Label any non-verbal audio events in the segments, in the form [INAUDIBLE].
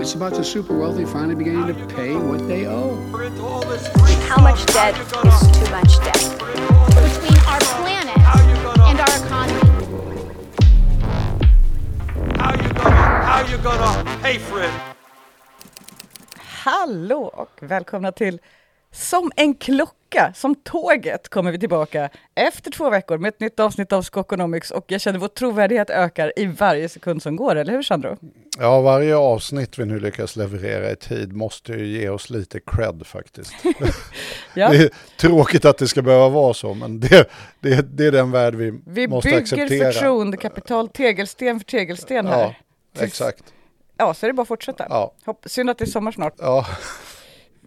It's about the super wealthy finally beginning to pay what they owe. How much debt is too much debt? between our planet and our economy. How you gonna, how you gonna pay for it? Hallå och välkomna till Som en klocka, som tåget kommer vi tillbaka efter två veckor med ett nytt avsnitt av Skokonomics och jag känner vår trovärdighet ökar i varje sekund som går, eller hur Sandro? Ja, varje avsnitt vi nu lyckas leverera i tid måste ju ge oss lite cred faktiskt. [LAUGHS] Ja. Det är tråkigt att det ska behöva vara så, men det, det, det är den värld vi, Vi måste bygger acceptera. förtroendekapital tegelsten för tegelsten här. Ja, exakt. Ja, så är det bara att fortsätta. Ja, Hopp, synd att det är sommar snart. ja,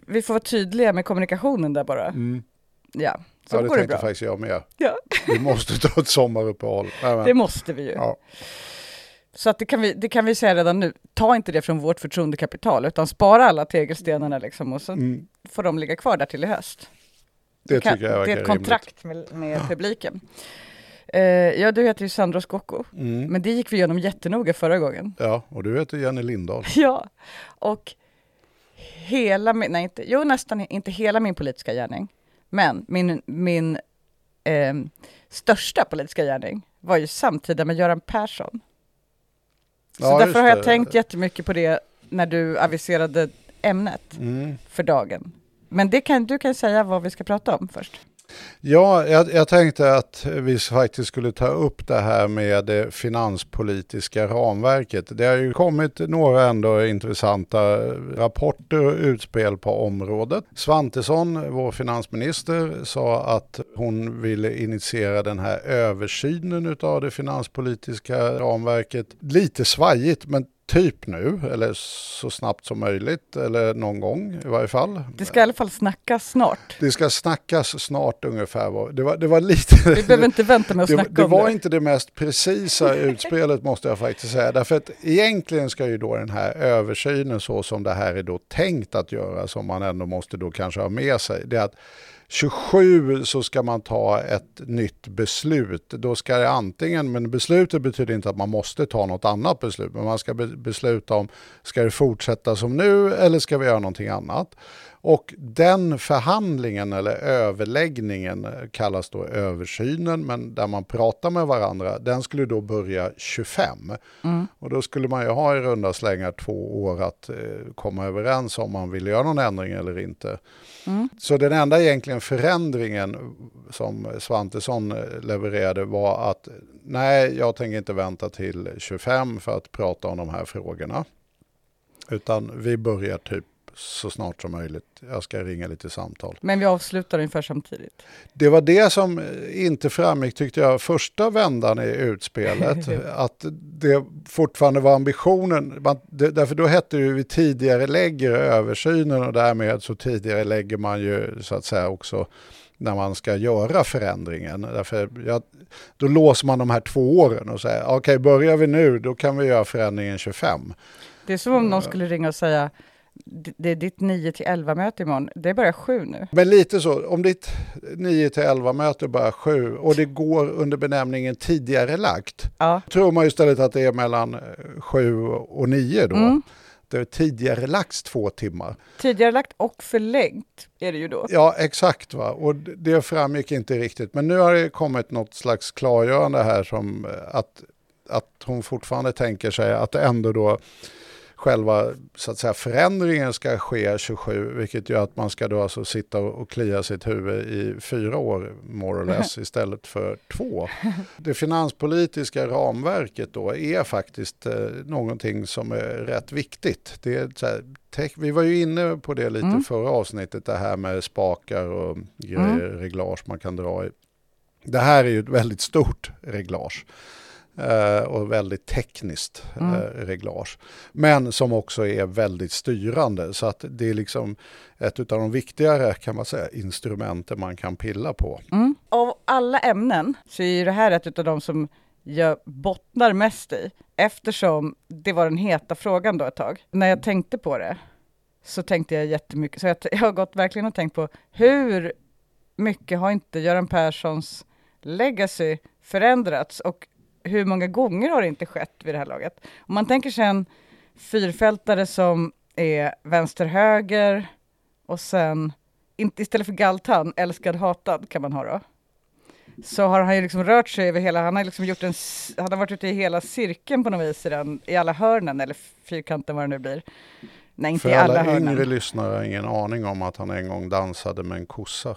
Vi får vara tydliga med kommunikationen där bara. mm. Ja, så ja det går det bra. faktiskt jag med. Ja, Vi måste ta ett sommaruppehåll. [LAUGHS] Nej, men, det måste vi ju. ja, Så att det, kan vi, det kan vi säga redan nu. Ta inte det från vårt förtroendekapital, utan spara alla tegelstenarna liksom och så mm, får de ligga kvar där till i höst. det Kan- tycker jag det verkar är ett rimligt. kontrakt med, med publiken. Eh, ja, du heter ju Sandro Scocco, Mm. men det gick vi igenom jättenoga förra gången. Ja, och du heter Jenny Lindahl. [LAUGHS] Ja, och hela min, nej inte, jo nästan inte hela min politiska gärning, men min, min ehm, största politiska gärning var ju samtida med Göran Persson. Så Ja, därför har jag det. tänkt jättemycket på det när du aviserade ämnet Mm. för dagen. Men det kan, du kan säga vad vi ska prata om först. Ja, jag, jag tänkte att vi faktiskt skulle ta upp det här med det finanspolitiska ramverket. Det har ju kommit några ändå intressanta rapporter och utspel på området. Svantesson, vår finansminister, sa att hon ville initiera den här översynen av det finanspolitiska ramverket. Lite svajigt, men typ nu, eller så snabbt som möjligt, eller någon gång i varje fall. Det ska i alla fall snackas snart. Det ska snackas snart ungefär. Det var, det var lite... Vi behöver inte vänta med att [LAUGHS] det, snacka det om var det. inte det mest precisa utspelet [LAUGHS] måste jag faktiskt säga. Därför att egentligen ska ju då den här översynen så som det här är då tänkt att göra, som man ändå måste då kanske ha med sig, det är att 27 så ska man ta ett nytt beslut. Då ska det antingen, men beslutet betyder inte att man måste ta något annat beslut, men man ska be- besluta om, ska det fortsätta som nu eller ska vi göra någonting annat? Och den förhandlingen eller överläggningen kallas då översynen, men där man pratar med varandra, den skulle då börja 25. Och då skulle man ju ha i runda slängar två år att eh, komma överens om man vill göra någon ändring eller inte. Så den enda egentligen förändringen som Svantesson eh, levererade var att nej, jag tänker inte vänta till 25 för att prata om de här frågorna. Utan vi börjar typ så snart som möjligt. Jag ska ringa lite samtal. Men vi avslutar ungefär samtidigt. Det var det som inte framgick tyckte jag första vändan i utspelet. [LAUGHS] att det fortfarande var ambitionen. Man, det, därför då hette det ju vi tidigare lägger översynen och därmed så tidigare lägger man ju så att säga också när man ska göra förändringen. Därför jag, då låser man de här två åren och säger okej börjar vi nu då kan vi göra förändringen 25. Det är som om någon skulle ringa och säga "D- det är ditt 9 till 11 möte imorgon. Det är bara 7 nu. Men lite så, om ditt 9 till 11 möte bara 7 och det går under benämningen tidigare lagt Ja. tror man istället att det är mellan 7 och 9 då. Mm. Det är tidigare lagts två timmar. Tidigare lagt och förlängt är det ju då. Ja, exakt. Va? Och det framgick inte riktigt. Men nu har det kommit något slags klargörande här som eh, att, att hon fortfarande tänker sig att ändå då själva så att säga, förändringen ska ske 27, vilket gör att man ska då alltså sitta och klia sitt huvud i fyra år, more or less, [LAUGHS] istället för två. Det finanspolitiska ramverket då är faktiskt eh, någonting som är rätt viktigt. Det är så här, vi var ju inne på det lite Mm. förra avsnittet, det här med spakar och grejer, reglage man kan dra i. Det här är ju ett väldigt stort reglage. Eh, och väldigt tekniskt Mm. eh, reglage. Men som också är väldigt styrande. Så att det är liksom ett av de viktigare kan man säga, instrumenten man kan pilla på. Mm. Av alla ämnen så är det här ett av de som jag bottnar mest i, eftersom det var den heta frågan då ett tag. När jag tänkte på det så tänkte jag jättemycket, så jag, [LAUGHS] jag har gått verkligen och tänkt på hur mycket har inte Göran Perssons legacy förändrats och hur många gånger har det inte skett vid det här laget? Om man tänker sig en fyrfältare som är vänster-höger och sen, inte istället för galtan, älskad hatad kan man ha då. Så har han ju liksom rört sig över hela, han har liksom gjort en, han har varit ute i hela cirkeln på något vis i, den, i alla hörnen eller fyrkanten vad det nu blir. Nej, inte För i alla, alla hörnen. yngre lyssnare har ingen aning om att han en gång dansade med en kossa.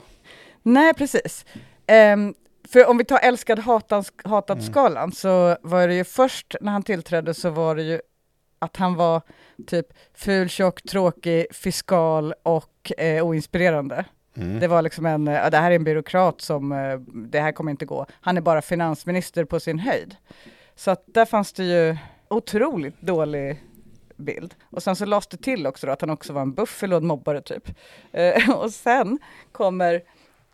Nej, precis. Ehm, för om vi tar älskad hatad, hatad skalan så var det ju först när han tillträdde så var det ju att han var typ ful, tjock, tråkig, fiskal och eh, oinspirerande. Mm. Det var liksom en, eh, det här är en byråkrat som, eh, det här kommer inte gå. Han är bara finansminister på sin höjd. Så att där fanns det ju otroligt dålig bild. Och sen så lades det till också då att han också var en buffel och en mobbare typ. Eh, [LAUGHS] och sen kommer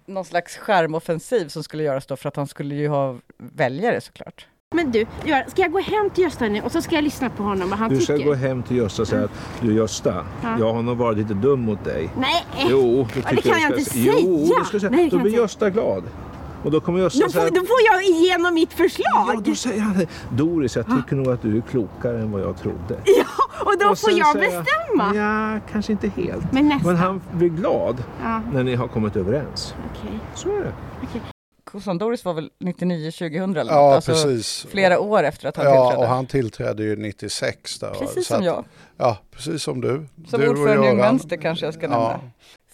någon slags skärmoffensiv som skulle göras då för att han skulle ju ha väljare såklart. Men du, ska jag gå hem till Gösta nu och så ska jag lyssna på honom vad han Du ska tycker? gå hem till Gösta och säga att du Gösta, Ja. jag har nog varit lite dum mot dig. Nej, Jo, Ja, det tycker kan jag du inte säga. Jo, du ska säga. Nej, det då blir jag inte Gösta glad. Och då kommer Gösta då säga får, då får jag igenom mitt Ja, förslag. då säger han. Doris, jag tycker nog att du är klokare än vad jag trodde. [LAUGHS] Ja, och då Och får jag bestämma. Ja, kanske inte helt. Men nästan. Men han blir glad Ja, när ni har kommit överens. okej. Så är det. Kossan Doris var väl 99-2000 eller Ja, alltså precis. flera år efter att han Ja, tillträdde. och han tillträdde ju 96. Där, Precis så som att- jag. Ja, precis som du. Som du ordförande i Ung. Vänster kanske jag ska nämna. Ja.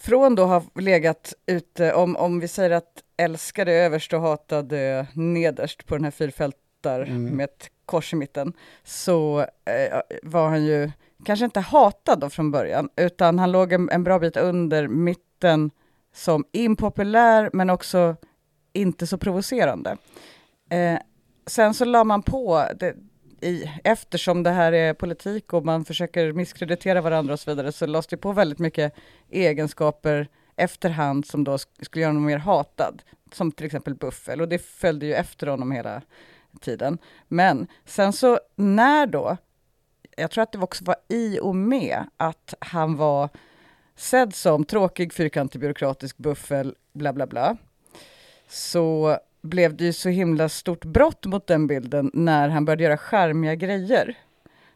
Från då har legat ute, om, om vi säger att älskade överst och hatade nederst på den här fyrfältar Mm. med ett kors i mitten, så eh, var han ju kanske inte hatad då från början, utan han låg en, en bra bit under mitten som impopulär, men också inte så provocerande. Eh, sen så la man på, det, i, eftersom det här är politik och man försöker misskreditera varandra och så vidare, så lades det på väldigt mycket egenskaper efterhand som då skulle göra honom mer hatad, som till exempel buffel, och det följde ju efter honom hela tiden. Men sen så när då, jag tror att det också var i och med att han var sedd som tråkig, fyrkantig, byråkratisk buffel, bla bla bla, så blev det ju så himla stort brott mot den bilden när han började göra charmiga grejer.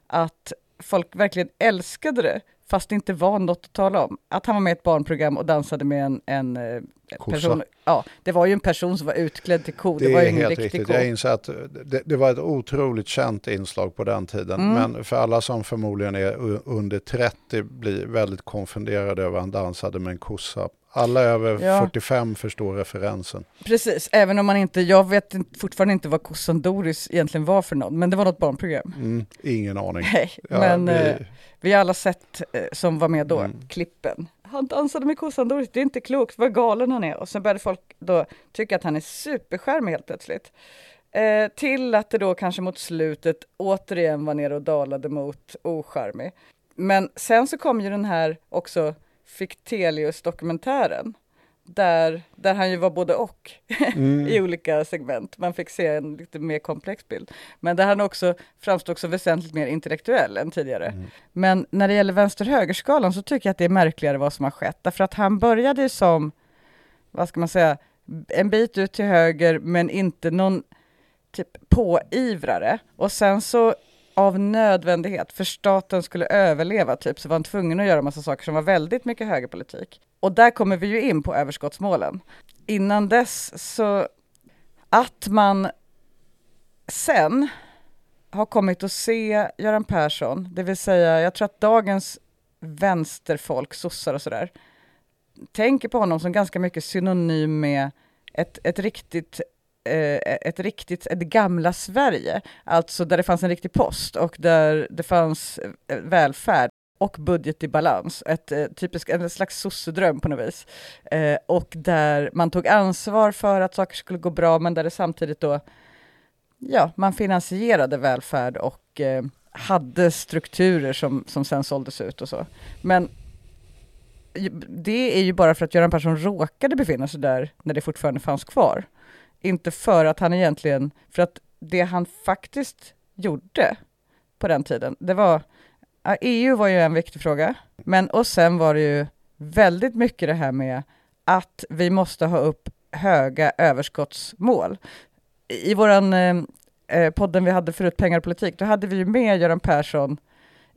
Att folk verkligen älskade det, fast det inte var något att tala om. Att han var med i ett barnprogram och dansade med en, en eh, person. Ja, det var ju en person som var utklädd till ko. Det, Det var ju ingen riktig riktigt. ko. Jag inser att det, det var ett otroligt känt inslag på den tiden. Mm. Men för alla som förmodligen är under 30 blir väldigt konfunderade över att han dansade med en kossa. Alla över Ja. 45 förstår referensen. Precis, även om man inte, jag vet fortfarande inte vad kossan Doris egentligen var för någon, men det var något barnprogram. Mm, ingen aning. Nej, [LAUGHS] Ja, men vi- eh, vi har alla sett eh, som var med då, Mm. klippen. Han dansade med kossan Doris, det är inte klokt, vad galen han är. Och sen började folk då tycka att han är superskärmig helt plötsligt. Eh, till att det då kanske mot slutet återigen var nere och dalade mot ocharmig. Men sen så kom ju den här också Fichtelius-dokumentären. Där, där han ju var både och [LAUGHS] Mm. i olika segment. Man fick se en lite mer komplex bild. Men där han också framstod som väsentligt mer intellektuell än tidigare. Mm. Men när det gäller vänster-högerskalan så tycker jag att det är märkligare vad som har skett. Därför att han började ju som, vad ska man säga, en bit ut till höger men inte någon typ påivrare. Och sen så av nödvändighet, för staten skulle överleva typ, så var han tvungen att göra massa saker som var väldigt mycket högerpolitik. Och där kommer vi ju in på överskottsmålen. Innan dess så, att man sen har kommit att se Göran Persson, det vill säga jag tror att dagens vänsterfolk, sossar och sådär, tänker på honom som ganska mycket synonym med ett, ett riktigt Eh, ett riktigt, ett gamla Sverige, alltså där det fanns en riktig post och där det fanns eh, välfärd och budget i balans, ett eh, typiskt, en slags sossedröm på något vis. Eh, och där man tog ansvar för att saker skulle gå bra, men där det samtidigt då, ja, man finansierade välfärd och eh, hade strukturer som, som sen såldes ut och så. Men det är ju bara för att Göran Persson råkade befinna sig där när det fortfarande fanns kvar. Inte för att han egentligen, för att det han faktiskt gjorde på den tiden, det var, ja, EU var ju en viktig fråga, men och sen var det ju väldigt mycket det här med att vi måste ha upp höga överskottsmål. I våran eh, eh, podden vi hade förut, Pengar och politik, då hade vi ju med Göran Persson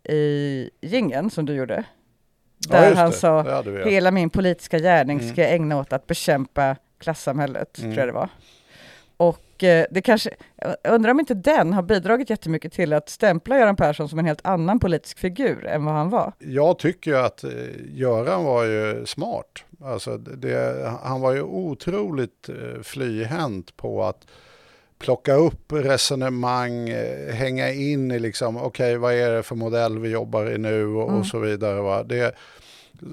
i gingen som du gjorde. Ja, Där just han sa, ja. hela min politiska gärning Mm. ska jag ägna åt att bekämpa klassamhället, Mm. tror jag det var. Och eh, det kanske, jag undrar om inte den har bidragit jättemycket till att stämpla Göran Persson som en helt annan politisk figur än vad han var. Jag tycker ju att eh, Göran var ju smart. Alltså det, han var ju otroligt eh, flyhänt på att plocka upp resonemang, hänga in i liksom, okej vad är det för modell vi jobbar i nu och, Mm. och så vidare. Va? Det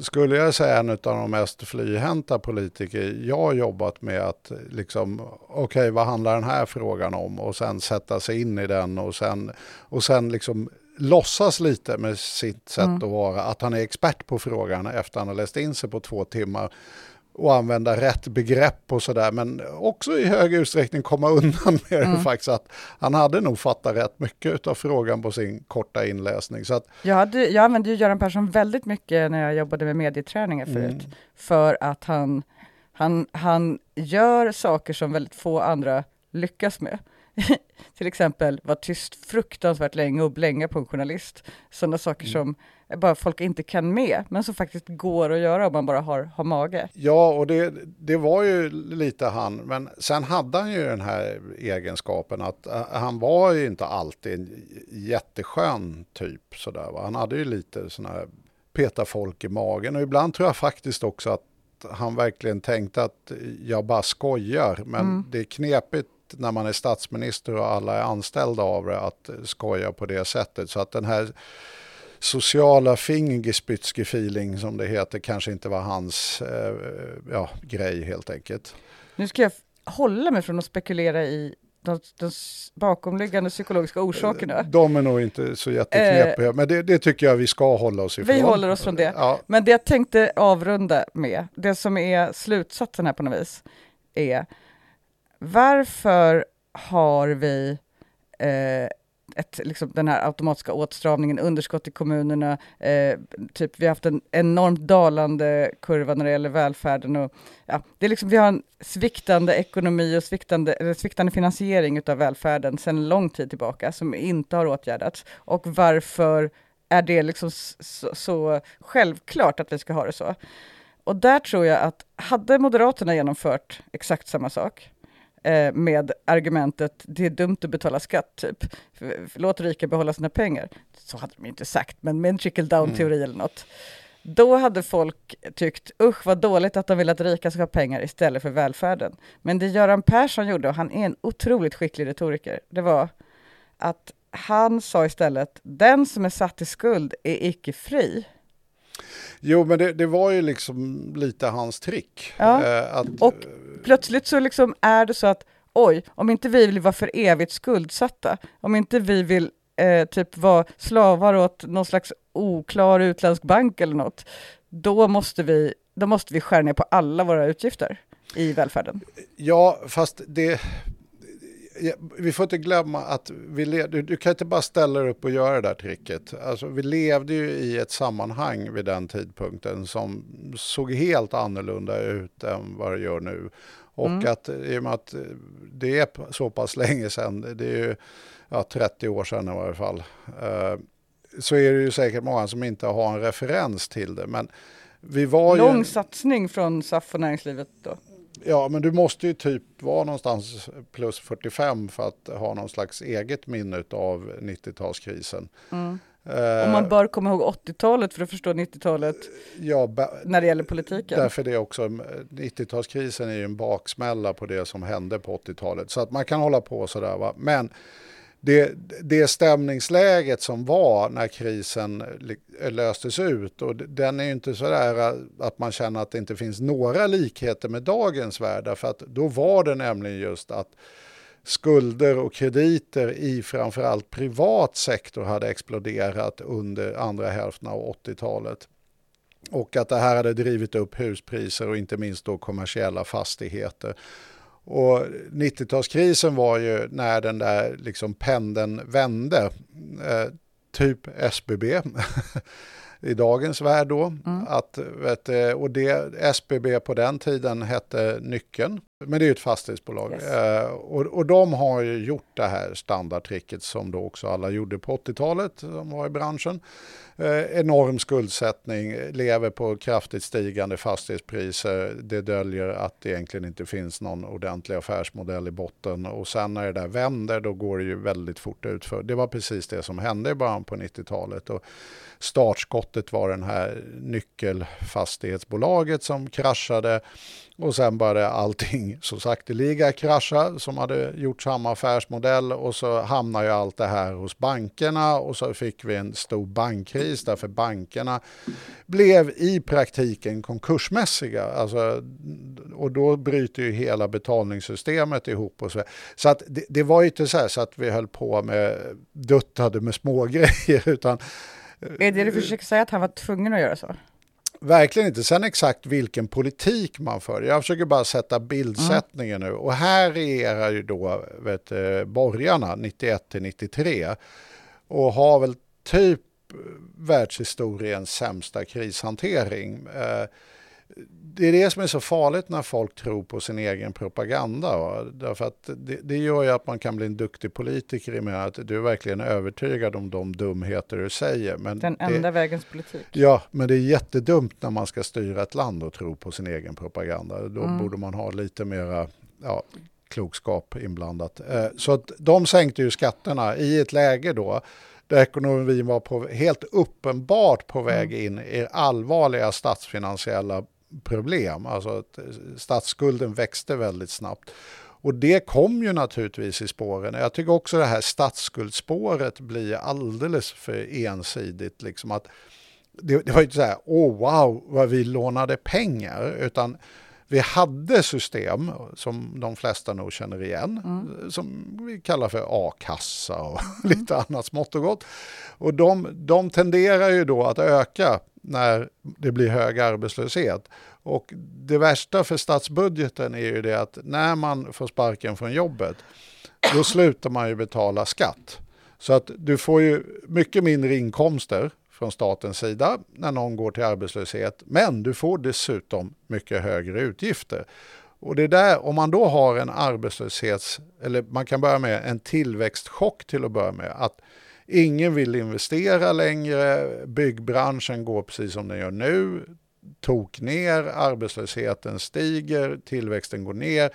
skulle jag säga en av de mest flyhänta politiker jag har jobbat med att liksom, okej vad handlar den här frågan om och sen sätta sig in i den och sen, och sen liksom låtsas lite med sitt sätt Mm. att vara, att han är expert på frågan efter han har läst in sig på två timmar och använda rätt begrepp och sådär, men också i hög utsträckning komma undan [LAUGHS] med Mm. det faktiskt att han hade nog fattat rätt mycket av frågan på sin korta inläsning. Så att, Jag, hade, jag använde ju Göran Persson väldigt mycket när jag jobbade med medieträningar förut, Mm. för att han, han, han gör saker som väldigt få andra lyckas med. [LAUGHS] Till exempel vara tyst fruktansvärt länge och blänga på en journalist. Sådana saker Mm. som bara folk inte kan med, men som faktiskt går att göra om man bara har, har mage. Ja, och det, det var ju lite han, men sen hade han ju den här egenskapen att eh, han var ju inte alltid en jätteskön typ sådär. Va? Han hade ju lite sådana här peta folk i magen och ibland tror jag faktiskt också att han verkligen tänkte att jag bara skojar, men Mm. det är knepigt när man är statsminister och alla är anställda av det att skoja på det sättet. Så att den här sociala fingerspitze-feeling som det heter kanske inte var hans eh, ja, grej helt enkelt. Nu ska jag hålla mig från att spekulera i de, de bakomliggande psykologiska orsakerna. De är nog inte så jätteknepiga, men det, det tycker jag vi ska hålla oss ifrån. Vi håller oss från det. Ja, Men det jag tänkte avrunda med, det som är slutsatsen här på något vis, är varför har vi eh, ett, liksom, den här automatiska åtstramningen, underskott i kommunerna, eh, typ vi har haft en enormt dalande kurva när det gäller välfärden och ja, det är liksom, vi har en sviktande ekonomi och sviktande, sviktande finansiering utav välfärden sedan lång tid tillbaka som inte har åtgärdats. Och varför är det liksom så, så självklart att vi ska ha det så? Och där tror jag att hade Moderaterna genomfört exakt samma sak eh, med argumentet det är dumt att betala skatt, typ. Låt rika behålla sina pengar. Så hade de inte sagt, men med en trickle down-teori eller något. Då hade folk tyckt, usch vad dåligt att de vill att rika ska ha pengar istället för välfärden. Men det Göran Persson gjorde, och han är en otroligt skicklig retoriker, det var att han sa istället, den som är satt i skuld är icke fri. Jo, men det, det var ju liksom lite hans trick. Ja, Eh, att, och plötsligt så liksom är det så att oj, om inte vi vill vara för evigt skuldsatta, om inte vi vill eh, typ vara slavar åt någon slags oklar utländsk bank eller något, då måste vi, då måste vi skära ner på alla våra utgifter i välfärden. Ja, fast det... Vi får inte glömma att vi le, du, du kan inte bara ställa dig upp och göra det där tricket. Alltså, vi levde ju i ett sammanhang vid den tidpunkten som såg helt annorlunda ut än vad det gör nu. Och Mm. att i och med att det är så pass länge sedan, det är ju ja, 30 år sedan i varje fall, eh, så är det ju säkert många som inte har en referens till det. Men vi var ju... Lång satsning från SAF och näringslivet då. Ja, men du måste ju typ vara någonstans plus 45 för att ha någon slags eget minne av 90-talskrisen. Mm. Eh, Och man bör komma ihåg 80-talet för att förstå 90-talet ja, ba- när det gäller politiken. därför det är också, 90-talskrisen är ju en baksmälla på det som hände på 80-talet. Så att man kan hålla på sådär. Va? Men det, det stämningsläget som var när krisen löstes ut och den är ju inte sådär äh, att man känner att det inte finns några likheter med dagens värld. För att då var det nämligen just att skulder och krediter i framförallt privat sektor hade exploderat under andra hälften av 80-talet. Och att det här hade drivit upp huspriser och inte minst då kommersiella fastigheter. Och 90-talskrisen var ju när den där liksom pendeln vände. Eh, typ SBB [LAUGHS] i dagens värld då. Att, vet, och det, SBB på den tiden hette Nyckeln. Men det är ju ett fastighetsbolag. Yes. Eh, och, och de har ju gjort det här standardtricket som då också alla gjorde på 80-talet, som var i branschen. Eh, enorm skuldsättning, lever på kraftigt stigande fastighetspriser. Det döljer att det egentligen inte finns någon ordentlig affärsmodell i botten. Och sen när det där vänder, då går det ju väldigt fort utför. Det var precis det som hände i början på 90-talet. Och startskottet var den här nyckelfastighetsbolaget som kraschade och sen började allting så sakteliga krascha som hade gjort samma affärsmodell och så hamnade ju allt det här hos bankerna och så fick vi en stor bankkris därför bankerna blev i praktiken konkursmässiga. Alltså, och då bryter ju hela betalningssystemet ihop. Och så så att det, det var ju inte så, så att vi höll på med duttade med smågrejer [LAUGHS] utan Är det du försöker säga att han var tvungen att göra så? Verkligen inte. Sen exakt vilken politik man för. Jag försöker bara sätta bildsättningen mm. nu. Och här regerar ju då vet, borgarna 91 till 93 och har väl typ världshistoriens sämsta krishantering. Eh, det är det som är så farligt när folk tror på sin egen propaganda. Va? Därför att det, det, gör ju att man kan bli en duktig politiker i och med att du är verkligen övertygad om de dumheter du säger. Men Den enda det, vägens politik. Ja, men det är jättedumt när man ska styra ett land och tro på sin egen propaganda. Då mm. borde man ha lite mera ja, klokskap inblandat. Eh, så att de sänkte ju skatterna i ett läge då där ekonomin var på, helt uppenbart på väg mm. in i allvarliga statsfinansiella problem. Alltså att statsskulden växte väldigt snabbt. Och det kom ju naturligtvis i spåren. Jag tycker också det här statsskuldspåret blir alldeles för ensidigt. Liksom att det, det var inte så här, oh, wow vad vi lånade pengar, utan vi hade system som de flesta nog känner igen, mm. som vi kallar för a-kassa och mm. [LAUGHS] lite annat smått och gott. Och de, de tenderar ju då att öka när det blir hög arbetslöshet. Och det värsta för statsbudgeten är ju det att när man får sparken från jobbet, då slutar man ju betala skatt. Så att du får ju mycket mindre inkomster från statens sida när någon går till arbetslöshet. Men du får dessutom mycket högre utgifter. Och det där, om man då har en arbetslöshets, eller man kan börja med en tillväxtchock till att börja med, att ingen vill investera längre, byggbranschen går precis som den gör nu, tok ner, arbetslösheten stiger, tillväxten går ner.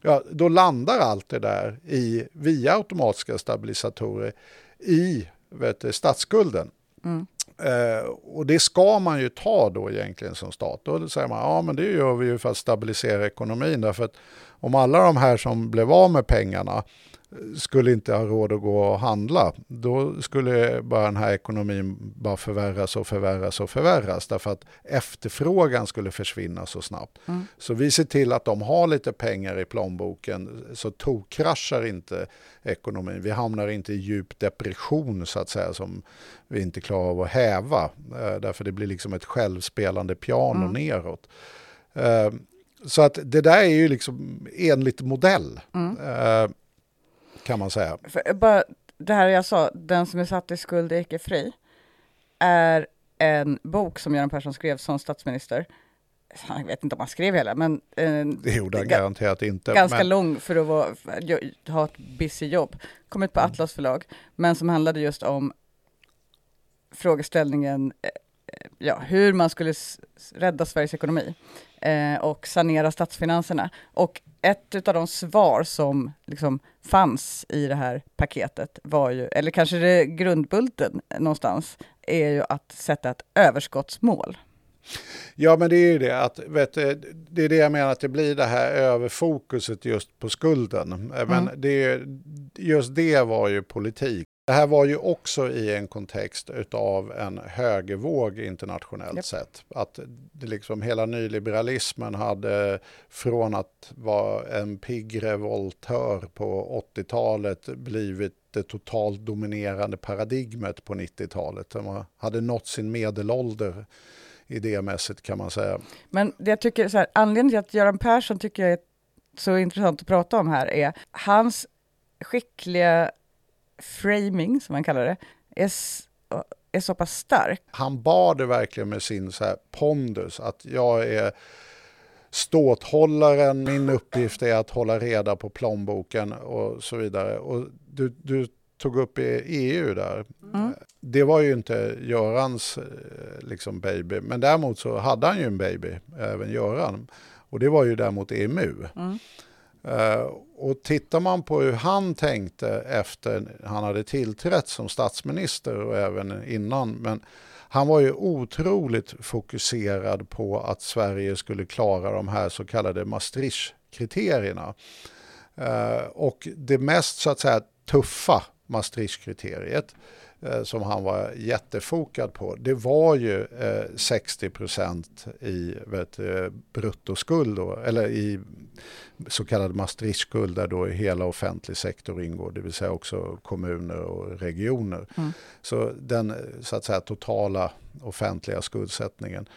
Ja, då landar allt det där i, via automatiska stabilisatorer i vet du, statsskulden. Mm. Eh, och det ska man ju ta då egentligen som stat. Då säger man ja men det gör vi ju för att stabilisera ekonomin. Därför att om alla de här som blev av med pengarna skulle inte ha råd att gå och handla, då skulle bara den här ekonomin bara förvärras och förvärras och förvärras därför att efterfrågan skulle försvinna så snabbt. Mm. Så vi ser till att de har lite pengar i plånboken så tokkraschar inte ekonomin. Vi hamnar inte i djup depression så att säga som vi inte klarar av att häva eh, därför det blir liksom ett självspelande piano mm. neråt. Eh, så att det där är ju liksom enligt modell. Mm. Eh, kan man säga. För, bara, det här jag sa, Den som är satt i skuld är icke fri, är en bok som Göran Persson skrev som statsminister. Jag vet inte om han skrev hela, men... Eh, det gjorde han garanterat inte. Ganska men... lång för att vara, ha ett busy jobb. Kom ut på mm. Atlas förlag, men som handlade just om frågeställningen eh, ja, hur man skulle rädda Sveriges ekonomi eh, och sanera statsfinanserna. Och ett av de svar som liksom fanns i det här paketet var ju, eller kanske det grundbulten någonstans, är ju att sätta ett överskottsmål. Ja, men det är ju det att, vet, det är det jag menar att det blir det här överfokuset just på skulden. Men mm. det, just det var ju politik. Det här var ju också i en kontext av en högervåg internationellt yep. sett. Att det liksom hela nyliberalismen hade från att vara en pigg revoltör på 80-talet blivit det totalt dominerande paradigmet på 90-talet. De hade nått sin medelålder idémässigt kan man säga. Men det jag tycker, så här, anledningen till att Göran Persson tycker jag är så intressant att prata om här är hans skickliga framing, som man kallar det, är, är så pass stark. Han bar det verkligen med sin så här pondus, att jag är ståthållaren, min uppgift är att hålla reda på plånboken och så vidare. Och du, du tog upp EU där. Mm. Det var ju inte Görans eh, liksom, baby, men däremot så hade han ju en baby, även Göran. Och det var ju däremot EMU. Mm. Eh, och tittar man på hur han tänkte efter han hade tillträtt som statsminister och även innan, men han var ju otroligt fokuserad på att Sverige skulle klara de här så kallade Maastricht-kriterierna. Eh, och det mest så att säga tuffa Maastricht-kriteriet som han var jättefokad på, det var ju eh, 60% i vet, bruttoskuld, då, eller i så kallad Maastricht-skuld där då hela offentlig sektor ingår, det vill säga också kommuner och regioner. Mm. Så den så att säga totala offentliga skuldsättningen.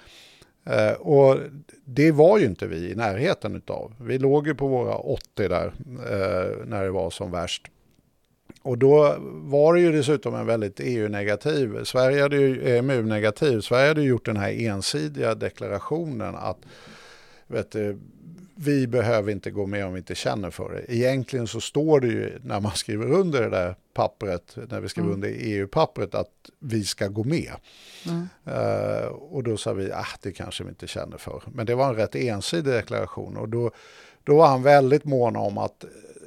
Eh, och det var ju inte vi i närheten utav. Vi låg ju på våra 80 där eh, när det var som värst. Och då var det ju dessutom en väldigt EU-negativ, Sverige hade ju EMU-negativ, Sverige hade gjort den här ensidiga deklarationen att vet du, vi behöver inte gå med om vi inte känner för det. Egentligen så står det ju när man skriver under det där pappret, när vi skriver mm. under EU-pappret, att vi ska gå med. Mm. Uh, och då sa vi, ah, det kanske vi inte känner för. Men det var en rätt ensidig deklaration och då, då var han väldigt mån om att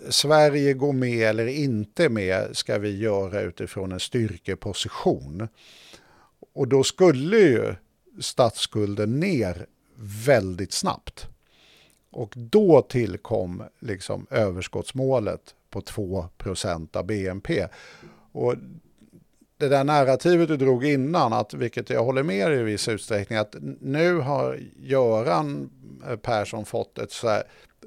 Sverige går med eller inte med ska vi göra utifrån en styrkeposition. Och då skulle ju statsskulden ner väldigt snabbt. Och då tillkom liksom överskottsmålet på 2 av BNP. Och det där narrativet du drog innan, att, vilket jag håller med i viss utsträckning, att nu har Göran Persson fått ett så här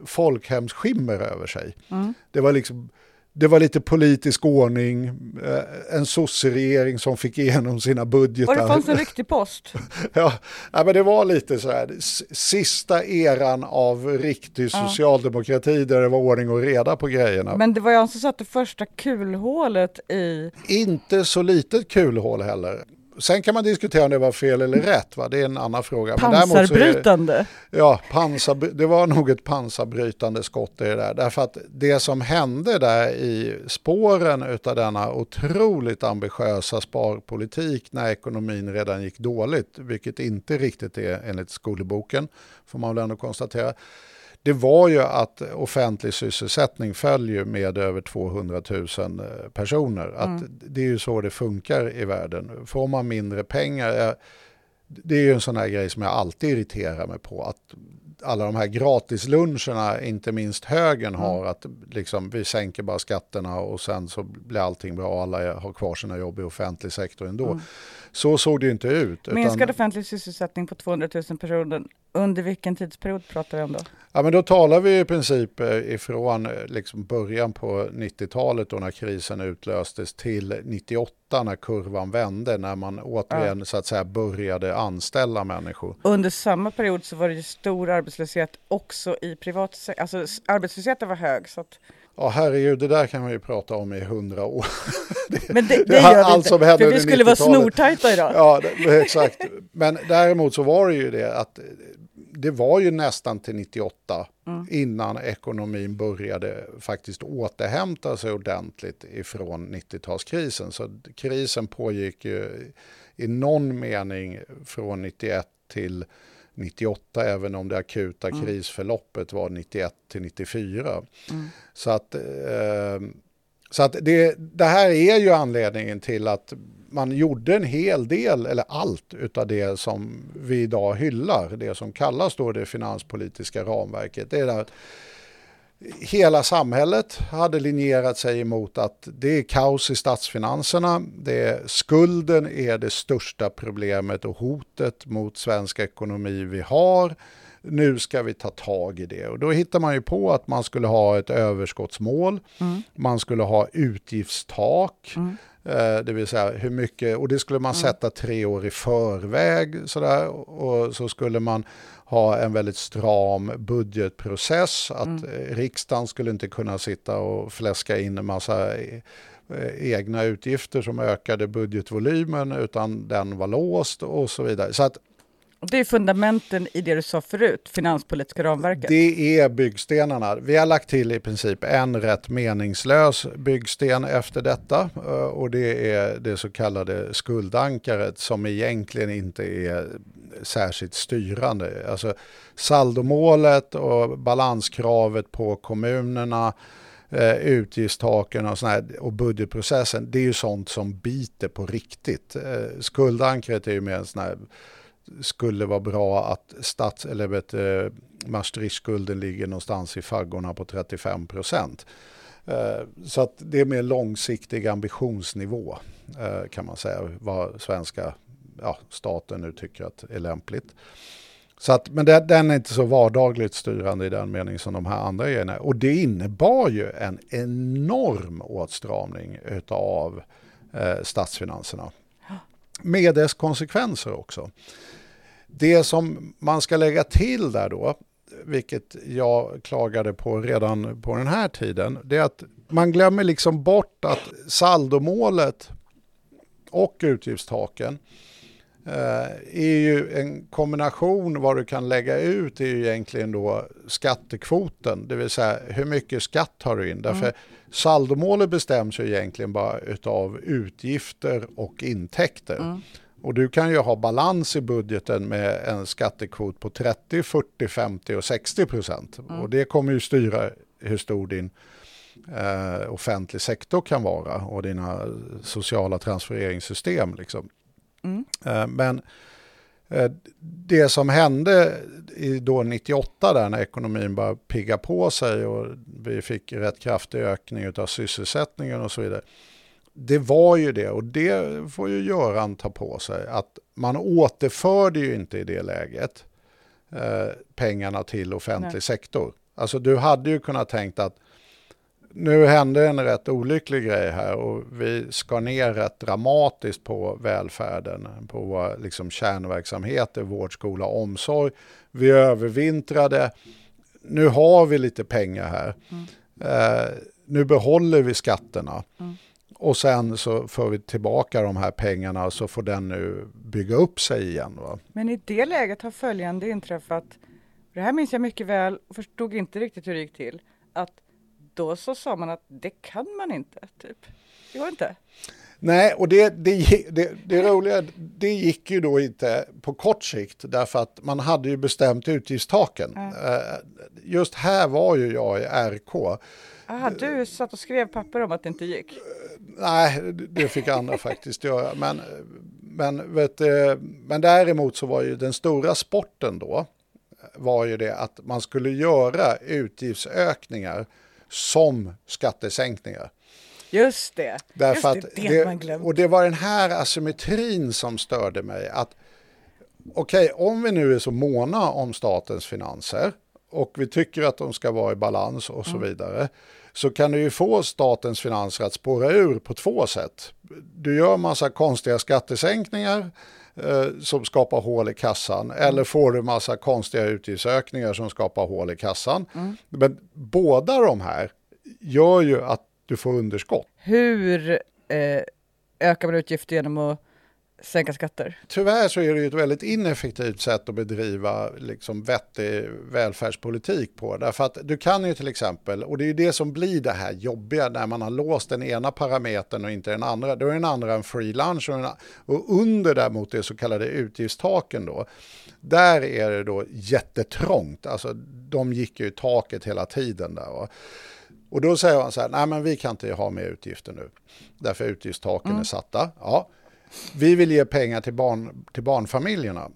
folkhemsskimmer över sig. Mm. Det var liksom det var lite politisk ordning, eh, en sosseregering som fick igenom sina budgetar. Och det fanns en riktig [LAUGHS] post. ja, ja, men det var lite så här, sista eran av riktig socialdemokrati där det var ordning och reda på grejerna. Men det var jag som satte första kulhålet i... Inte så litet kulhål heller. Sen kan man diskutera om det var fel eller rätt, va? det är en annan fråga. Pansarbrytande? Är, ja, pansar, det var nog ett pansarbrytande skott i det där. Därför att det som hände där i spåren av denna otroligt ambitiösa sparpolitik när ekonomin redan gick dåligt, vilket inte riktigt är enligt skolboken, får man väl ändå konstatera, det var ju att offentlig sysselsättning följer med över 200 000 eh, personer. Mm. Att det är ju så det funkar i världen. Får man mindre pengar, det är ju en sån här grej som jag alltid irriterar mig på. Att alla de här gratisluncherna, inte minst högern har, mm. att liksom, vi sänker bara skatterna och sen så blir allting bra och alla har kvar sina jobb i offentlig sektor ändå. Mm. Så såg det inte ut. Minskad utan... offentlig sysselsättning på 200 000 personer. Under vilken tidsperiod pratar vi om då? Ja, men då talar vi i princip eh, ifrån eh, liksom början på 90-talet då när krisen utlöstes till 98 när kurvan vände, när man återigen ja. så att säga började anställa människor. Under samma period så var det ju stor arbetslöshet också i privat Alltså arbetslösheten var hög. Så att Ja herregud, det där kan man ju prata om i hundra år. [LAUGHS] det, Men det, det gör vi inte, för vi skulle vara snortajta idag. Ja, det, exakt. Men däremot så var det ju det att det var ju nästan till 98 mm. innan ekonomin började faktiskt återhämta sig ordentligt ifrån 90-talskrisen. Så krisen pågick ju i någon mening från 91 till 98 även om det akuta mm. krisförloppet var 91 till 94. Mm. Så att, eh, så att det, det här är ju anledningen till att man gjorde en hel del, eller allt, utav det som vi idag hyllar, det som kallas då det finanspolitiska ramverket. Det är att hela samhället hade linjerat sig emot att det är kaos i statsfinanserna, det är, skulden är det största problemet och hotet mot svensk ekonomi vi har. Nu ska vi ta tag i det. Och då hittar man ju på att man skulle ha ett överskottsmål, mm. man skulle ha utgiftstak, mm. Eh, det vill säga hur mycket, och det skulle man mm. sätta tre år i förväg sådär, och så skulle man ha en väldigt stram budgetprocess, att mm. riksdagen skulle inte kunna sitta och fläska in en massa eh, egna utgifter som ökade budgetvolymen utan den var låst och så vidare. Så att det är fundamenten i det du sa förut, finanspolitiska ramverket. Det är byggstenarna. Vi har lagt till i princip en rätt meningslös byggsten efter detta eh, och det är det så kallade skuldankaret som egentligen inte är särskilt styrande. Alltså saldomålet och balanskravet på kommunerna eh, utgiftstaken och, här, och budgetprocessen, det är ju sånt som biter på riktigt. Eh, är ju mer en sån här skulle vara bra att stats, eller vet, eh, Maastricht-skulden ligger någonstans i faggorna på 35 procent. Eh, så att det är mer långsiktig ambitionsnivå eh, kan man säga, vad svenska ja, staten nu tycker att är lämpligt. Så att, men det, den är inte så vardagligt styrande i den mening som de här andra grejerna. Och det innebar ju en enorm åtstramning av eh, statsfinanserna. Med dess konsekvenser också. Det som man ska lägga till där då, vilket jag klagade på redan på den här tiden, det är att man glömmer liksom bort att saldomålet och utgiftstaken är ju en kombination vad du kan lägga ut är ju egentligen då skattekvoten, det vill säga hur mycket skatt har du in. Därför mm. saldomålet bestäms ju egentligen bara utav utgifter och intäkter. Mm. Och du kan ju ha balans i budgeten med en skattekvot på 30, 40, 50 och 60 procent. Mm. Och det kommer ju styra hur stor din eh, offentlig sektor kan vara och dina sociala transfereringssystem. Liksom. Mm. Men eh, det som hände i då 98 där när ekonomin började pigga på sig och vi fick rätt kraftig ökning av sysselsättningen och så vidare det var ju det och det får ju Göran ta på sig att man återförde ju inte i det läget eh, pengarna till offentlig Nej. sektor. Alltså du hade ju kunnat tänkt att nu hände en rätt olycklig grej här och vi ska ner rätt dramatiskt på välfärden, på våra liksom kärnverksamheter, vård, skola, omsorg. Vi övervintrade, nu har vi lite pengar här. Mm. Eh, nu behåller vi skatterna. Mm. Och sen så får vi tillbaka de här pengarna så får den nu bygga upp sig igen. Va? Men i det läget har följande inträffat. Det här minns jag mycket väl och förstod inte riktigt hur det gick till. Att då så sa man att det kan man inte, typ. Det går inte. Nej, och det, det, det, det roliga, det gick ju då inte på kort sikt därför att man hade ju bestämt utgiftstaken. Mm. Just här var ju jag i RK Aha, du satt och skrev papper om att det inte gick? Nej, det fick andra [LAUGHS] faktiskt göra. Men, men, vet, men däremot så var ju den stora sporten då var ju det att man skulle göra utgiftsökningar som skattesänkningar. Just det, Därför Just det, det, man glömt. Och det var den här asymmetrin som störde mig. att Okej, okay, om vi nu är så måna om statens finanser och vi tycker att de ska vara i balans och så mm. vidare så kan du ju få statens finanser att spåra ur på två sätt. Du gör massa konstiga skattesänkningar eh, som skapar hål i kassan mm. eller får du massa konstiga utgiftsökningar som skapar hål i kassan. Mm. Men båda de här gör ju att du får underskott. Hur eh, ökar man utgifter genom att sänka skatter? Tyvärr så är det ett väldigt ineffektivt sätt att bedriva liksom vettig välfärdspolitik på. Därför att du kan ju till exempel, och det är ju det som blir det här jobbiga när man har låst den ena parametern och inte den andra. Då är den andra en free lunch och, en, och under däremot det så kallade utgiftstaken då. Där är det då jättetrångt, alltså de gick ju i taket hela tiden där. Va? Och då säger man så här, nej men vi kan inte ha mer utgifter nu. Därför utgiftstaken mm. är satta. Ja, vi vill ge pengar till, barn, till barnfamiljerna.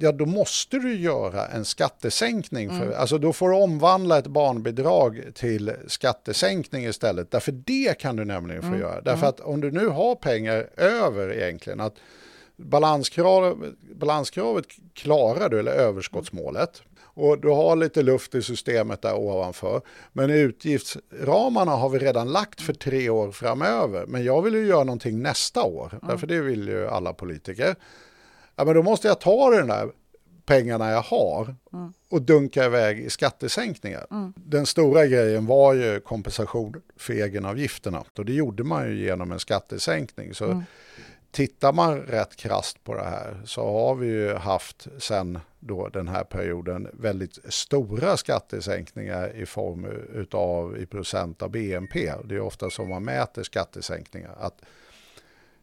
Ja, då måste du göra en skattesänkning. För, mm. Alltså då får du omvandla ett barnbidrag till skattesänkning istället. Därför det kan du nämligen få mm. göra. Därför mm. att om du nu har pengar över egentligen, att balanskrav, balanskravet klarar du, eller överskottsmålet. Och du har lite luft i systemet där ovanför. Men utgiftsramarna har vi redan lagt för tre år framöver. Men jag vill ju göra någonting nästa år. Mm. Därför det vill ju alla politiker. Ja, men då måste jag ta den där pengarna jag har mm. och dunka iväg i skattesänkningar. Mm. Den stora grejen var ju kompensation för egenavgifterna och det gjorde man ju genom en skattesänkning. Så tittar man rätt krast på det här så har vi ju haft sen då den här perioden väldigt stora skattesänkningar i form utav i procent av BNP. Det är ofta som man mäter skattesänkningar. Att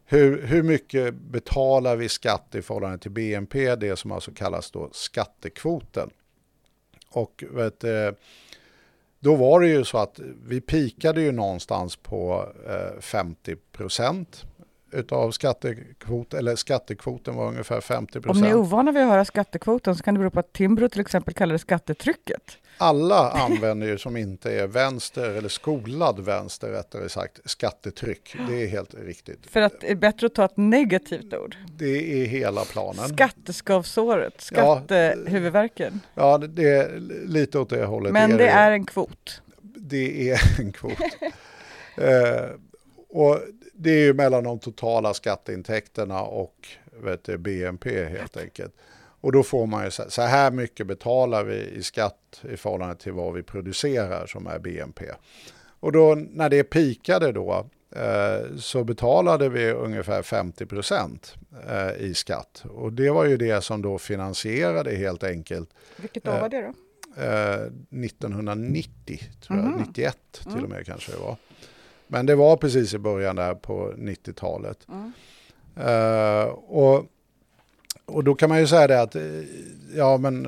hur, hur mycket betalar vi skatt i förhållande till BNP? Det som alltså kallas då skattekvoten. Och vet, eh, då var det ju så att vi pikade ju någonstans på eh, 50 procent utav skattekvot, eller skattekvoten var ungefär 50 procent. Om ni är ovana vid att höra skattekvoten så kan det bero på att Timbro till exempel kallar det skattetrycket. Alla använder ju som inte är vänster eller skolad vänster rättare sagt skattetryck. Det är helt riktigt. För att det är bättre att ta ett negativt ord. Det är hela planen. Skatteskavsåret, skattehuvudvärken. Ja, det är lite åt det hållet. Men det är en kvot. Det är en kvot. [LAUGHS] eh, och det är ju mellan de totala skatteintäkterna och du, BNP helt enkelt. Och då får man ju så, så här mycket betalar vi i skatt i förhållande till vad vi producerar som är BNP. Och då när det pikade då eh, så betalade vi ungefär 50 procent eh, i skatt. Och det var ju det som då finansierade helt enkelt. Vilket år var det då? Eh, 1990, tror jag, mm. 91 till och med kanske det var. Men det var precis i början där på 90-talet. Mm. Uh, och och då kan man ju säga det att ja men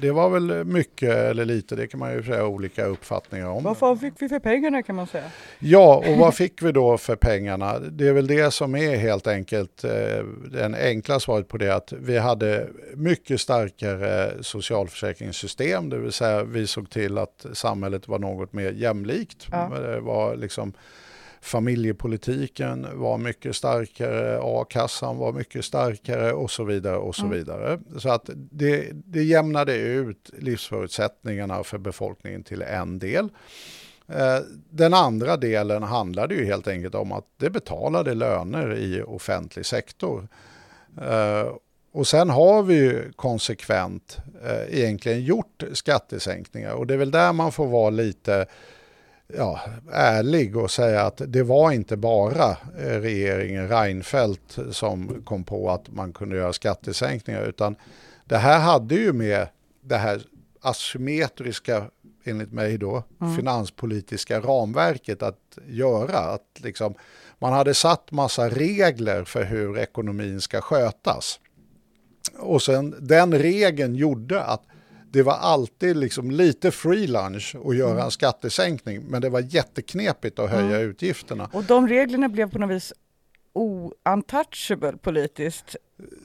det var väl mycket eller lite, det kan man ju säga olika uppfattningar om. Vad fick vi för pengarna kan man säga? Ja, och vad fick vi då för pengarna? Det är väl det som är helt enkelt eh, den enkla svaret på det att vi hade mycket starkare socialförsäkringssystem, det vill säga vi såg till att samhället var något mer jämlikt. Ja. Det var liksom familjepolitiken var mycket starkare, a-kassan var mycket starkare och så vidare. och Så mm. vidare. Så att det, det jämnade ut livsförutsättningarna för befolkningen till en del. Eh, den andra delen handlade ju helt enkelt om att det betalade löner i offentlig sektor. Eh, och sen har vi ju konsekvent eh, egentligen gjort skattesänkningar och det är väl där man får vara lite ja, ärlig och säga att det var inte bara eh, regeringen Reinfeldt som kom på att man kunde göra skattesänkningar utan det här hade ju med det här asymmetriska, enligt mig då, mm. finanspolitiska ramverket att göra. Att liksom, man hade satt massa regler för hur ekonomin ska skötas. Och sen den regeln gjorde att det var alltid liksom lite free lunch att göra mm. en skattesänkning, men det var jätteknepigt att höja mm. utgifterna. Och de reglerna blev på något vis untouchable politiskt.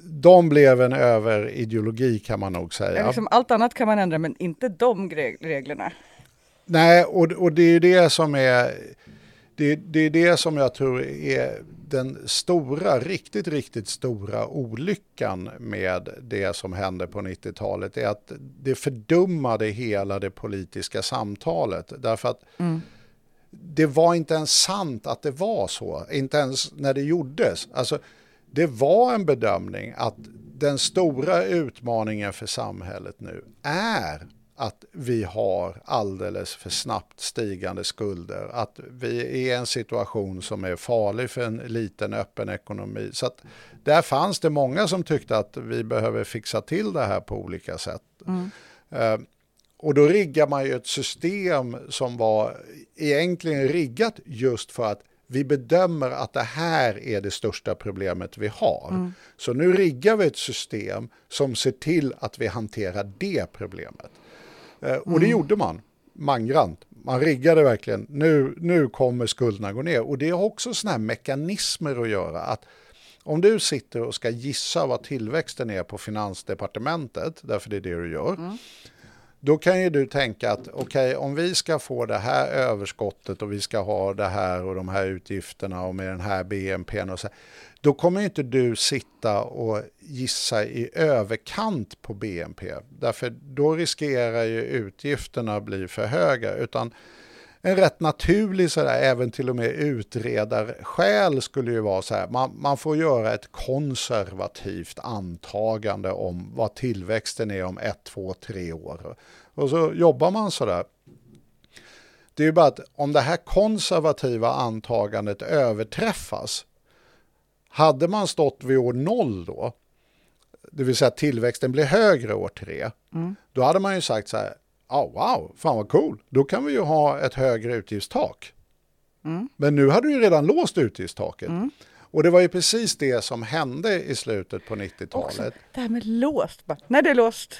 De blev en överideologi kan man nog säga. Liksom allt annat kan man ändra, men inte de reglerna. Nej, och, och det är det som är det, det är det som jag tror är den stora, riktigt, riktigt stora olyckan med det som hände på 90-talet är att det fördummade hela det politiska samtalet. Därför att mm. det var inte ens sant att det var så, inte ens när det gjordes. Alltså, det var en bedömning att den stora utmaningen för samhället nu är att vi har alldeles för snabbt stigande skulder, att vi är i en situation som är farlig för en liten öppen ekonomi. Så att där fanns det många som tyckte att vi behöver fixa till det här på olika sätt. Mm. Uh, och då riggar man ju ett system som var egentligen riggat just för att vi bedömer att det här är det största problemet vi har. Mm. Så nu riggar vi ett system som ser till att vi hanterar det problemet. Eh, och det mm. gjorde man, mangrant. Man riggade verkligen, nu, nu kommer skulderna gå ner. Och det har också sådana här mekanismer att göra. att om du sitter och ska gissa vad tillväxten är på finansdepartementet, därför det är det du gör, mm. då kan ju du tänka att okej, okay, om vi ska få det här överskottet och vi ska ha det här och de här utgifterna och med den här BNP och så, då kommer inte du sitta och gissa i överkant på BNP. Därför då riskerar ju utgifterna att bli för höga. Utan en rätt naturlig, sådär, även till och med utredarskäl skulle ju vara så här, man, man får göra ett konservativt antagande om vad tillväxten är om ett, två, tre år. Och så jobbar man så där. Det är ju bara att om det här konservativa antagandet överträffas, hade man stått vid år noll då, det vill säga att tillväxten blir högre år tre, då hade man ju sagt så här, oh, wow, fan vad cool, då kan vi ju ha ett högre utgiftstak. Men nu hade du ju redan låst utgiftstaket. Och det var ju precis det som hände i slutet på 90-talet. Det här med låst, bara, nej det är låst.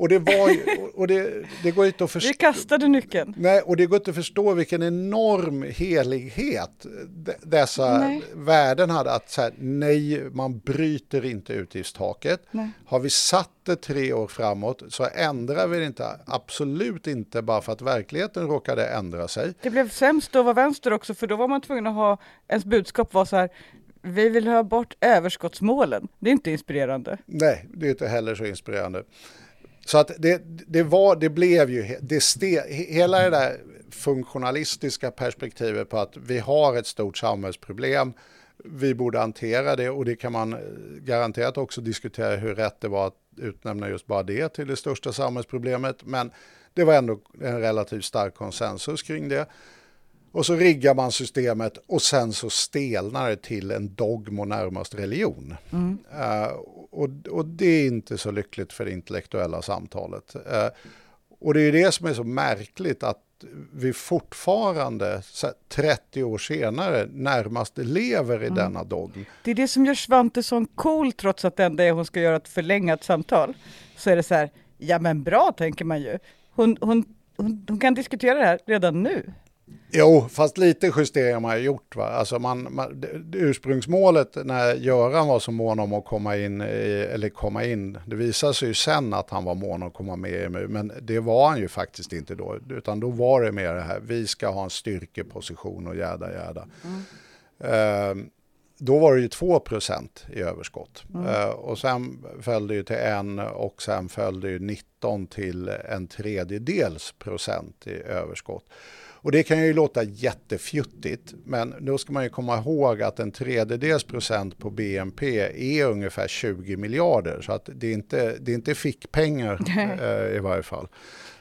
Och det var ju, och det, det går inte att Vi förstå. kastade nyckeln. Nej, och det går inte att förstå vilken enorm helighet dessa Nej. värden hade. Att så här, nej, man bryter inte utgiftstaket. Nej. Har vi satt det tre år framåt så ändrar vi det inte. Absolut inte bara för att verkligheten råkade ändra sig. Det blev sämst att vara vänster också för då var man tvungen att ha, ens budskap var så här, vi vill ha bort överskottsmålen. Det är inte inspirerande. Nej, det är inte heller så inspirerande. Så att det, det, var, det blev ju, det ste, hela det där funktionalistiska perspektivet på att vi har ett stort samhällsproblem, vi borde hantera det och det kan man eh, garanterat också diskutera hur rätt det var att utnämna just bara det till det största samhällsproblemet. Men det var ändå en relativt stark konsensus kring det. Och så riggar man systemet och sen så stelnar det till en dogm och närmast religion. Eh, och, och det är inte så lyckligt för det intellektuella samtalet. Eh, och det är det som är så märkligt att vi fortfarande, så här, 30 år senare, närmast lever i denna dogm. Det är det som gör Svantesson cool trots att det enda är hon ska göra ett förlängat samtal. Så är det så här, ja men bra tänker man ju. Hon, hon, hon, hon kan diskutera det här redan nu. Jo, fast lite justeringar har man ju gjort. Va? Alltså man, man, ursprungsmålet när Göran var så mån om att komma in, i, eller komma in, det visade sig ju sen att han var mån om att komma med i EMU, men det var han ju faktiskt inte då, utan då var det mer det här, vi ska ha en styrkeposition och jäda jäda. Eh, då var det ju 2% i överskott. Eh, och sen föll det ju till en och sen föll det ju 19 till en tredjedels procent i överskott. Och det kan ju låta jättefjuttigt, men då ska man ju komma ihåg att en tredjedels procent på BNP är ungefär 20 miljarder. Så att det är inte, det är inte fickpengar eh, i varje fall.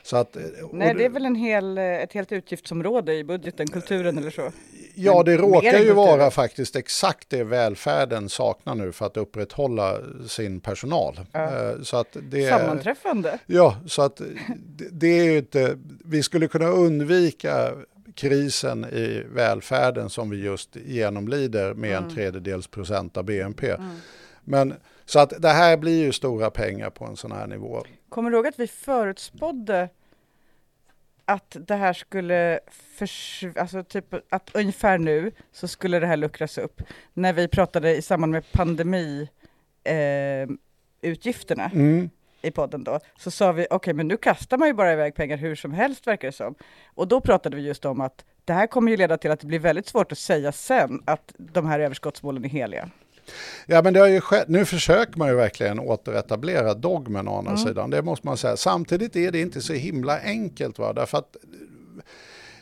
Så att, eh, Nej, det är väl en hel, eh, ett helt utgiftsområde i budgeten, kulturen eller så. Ja, det råkar ju vara faktiskt exakt det välfärden saknar nu för att upprätthålla sin personal. Eh, Så att det, Sammanträffande. Ja, så att det, det är ju inte, vi skulle kunna undvika krisen i välfärden som vi just genomlider med en tredjedels procent av BNP. Men så att det här blir ju stora pengar på en sån här nivå. Kommer du ihåg att vi förutspådde att det här skulle försv- alltså typ att ungefär nu så skulle det här luckras upp. När vi pratade i samband med pandemi eh, Mm. i podden då, så sa vi okej, men nu kastar man ju bara iväg pengar hur som helst verkar det som. Och då pratade vi just om att det här kommer ju leda till att det blir väldigt svårt att säga sen att de här överskottsmålen är heliga. Ja, men det har ju skett. Nu försöker man ju verkligen återetablera dogmen å andra sidan. Det måste man säga. Samtidigt är det inte så himla enkelt. Va? Därför att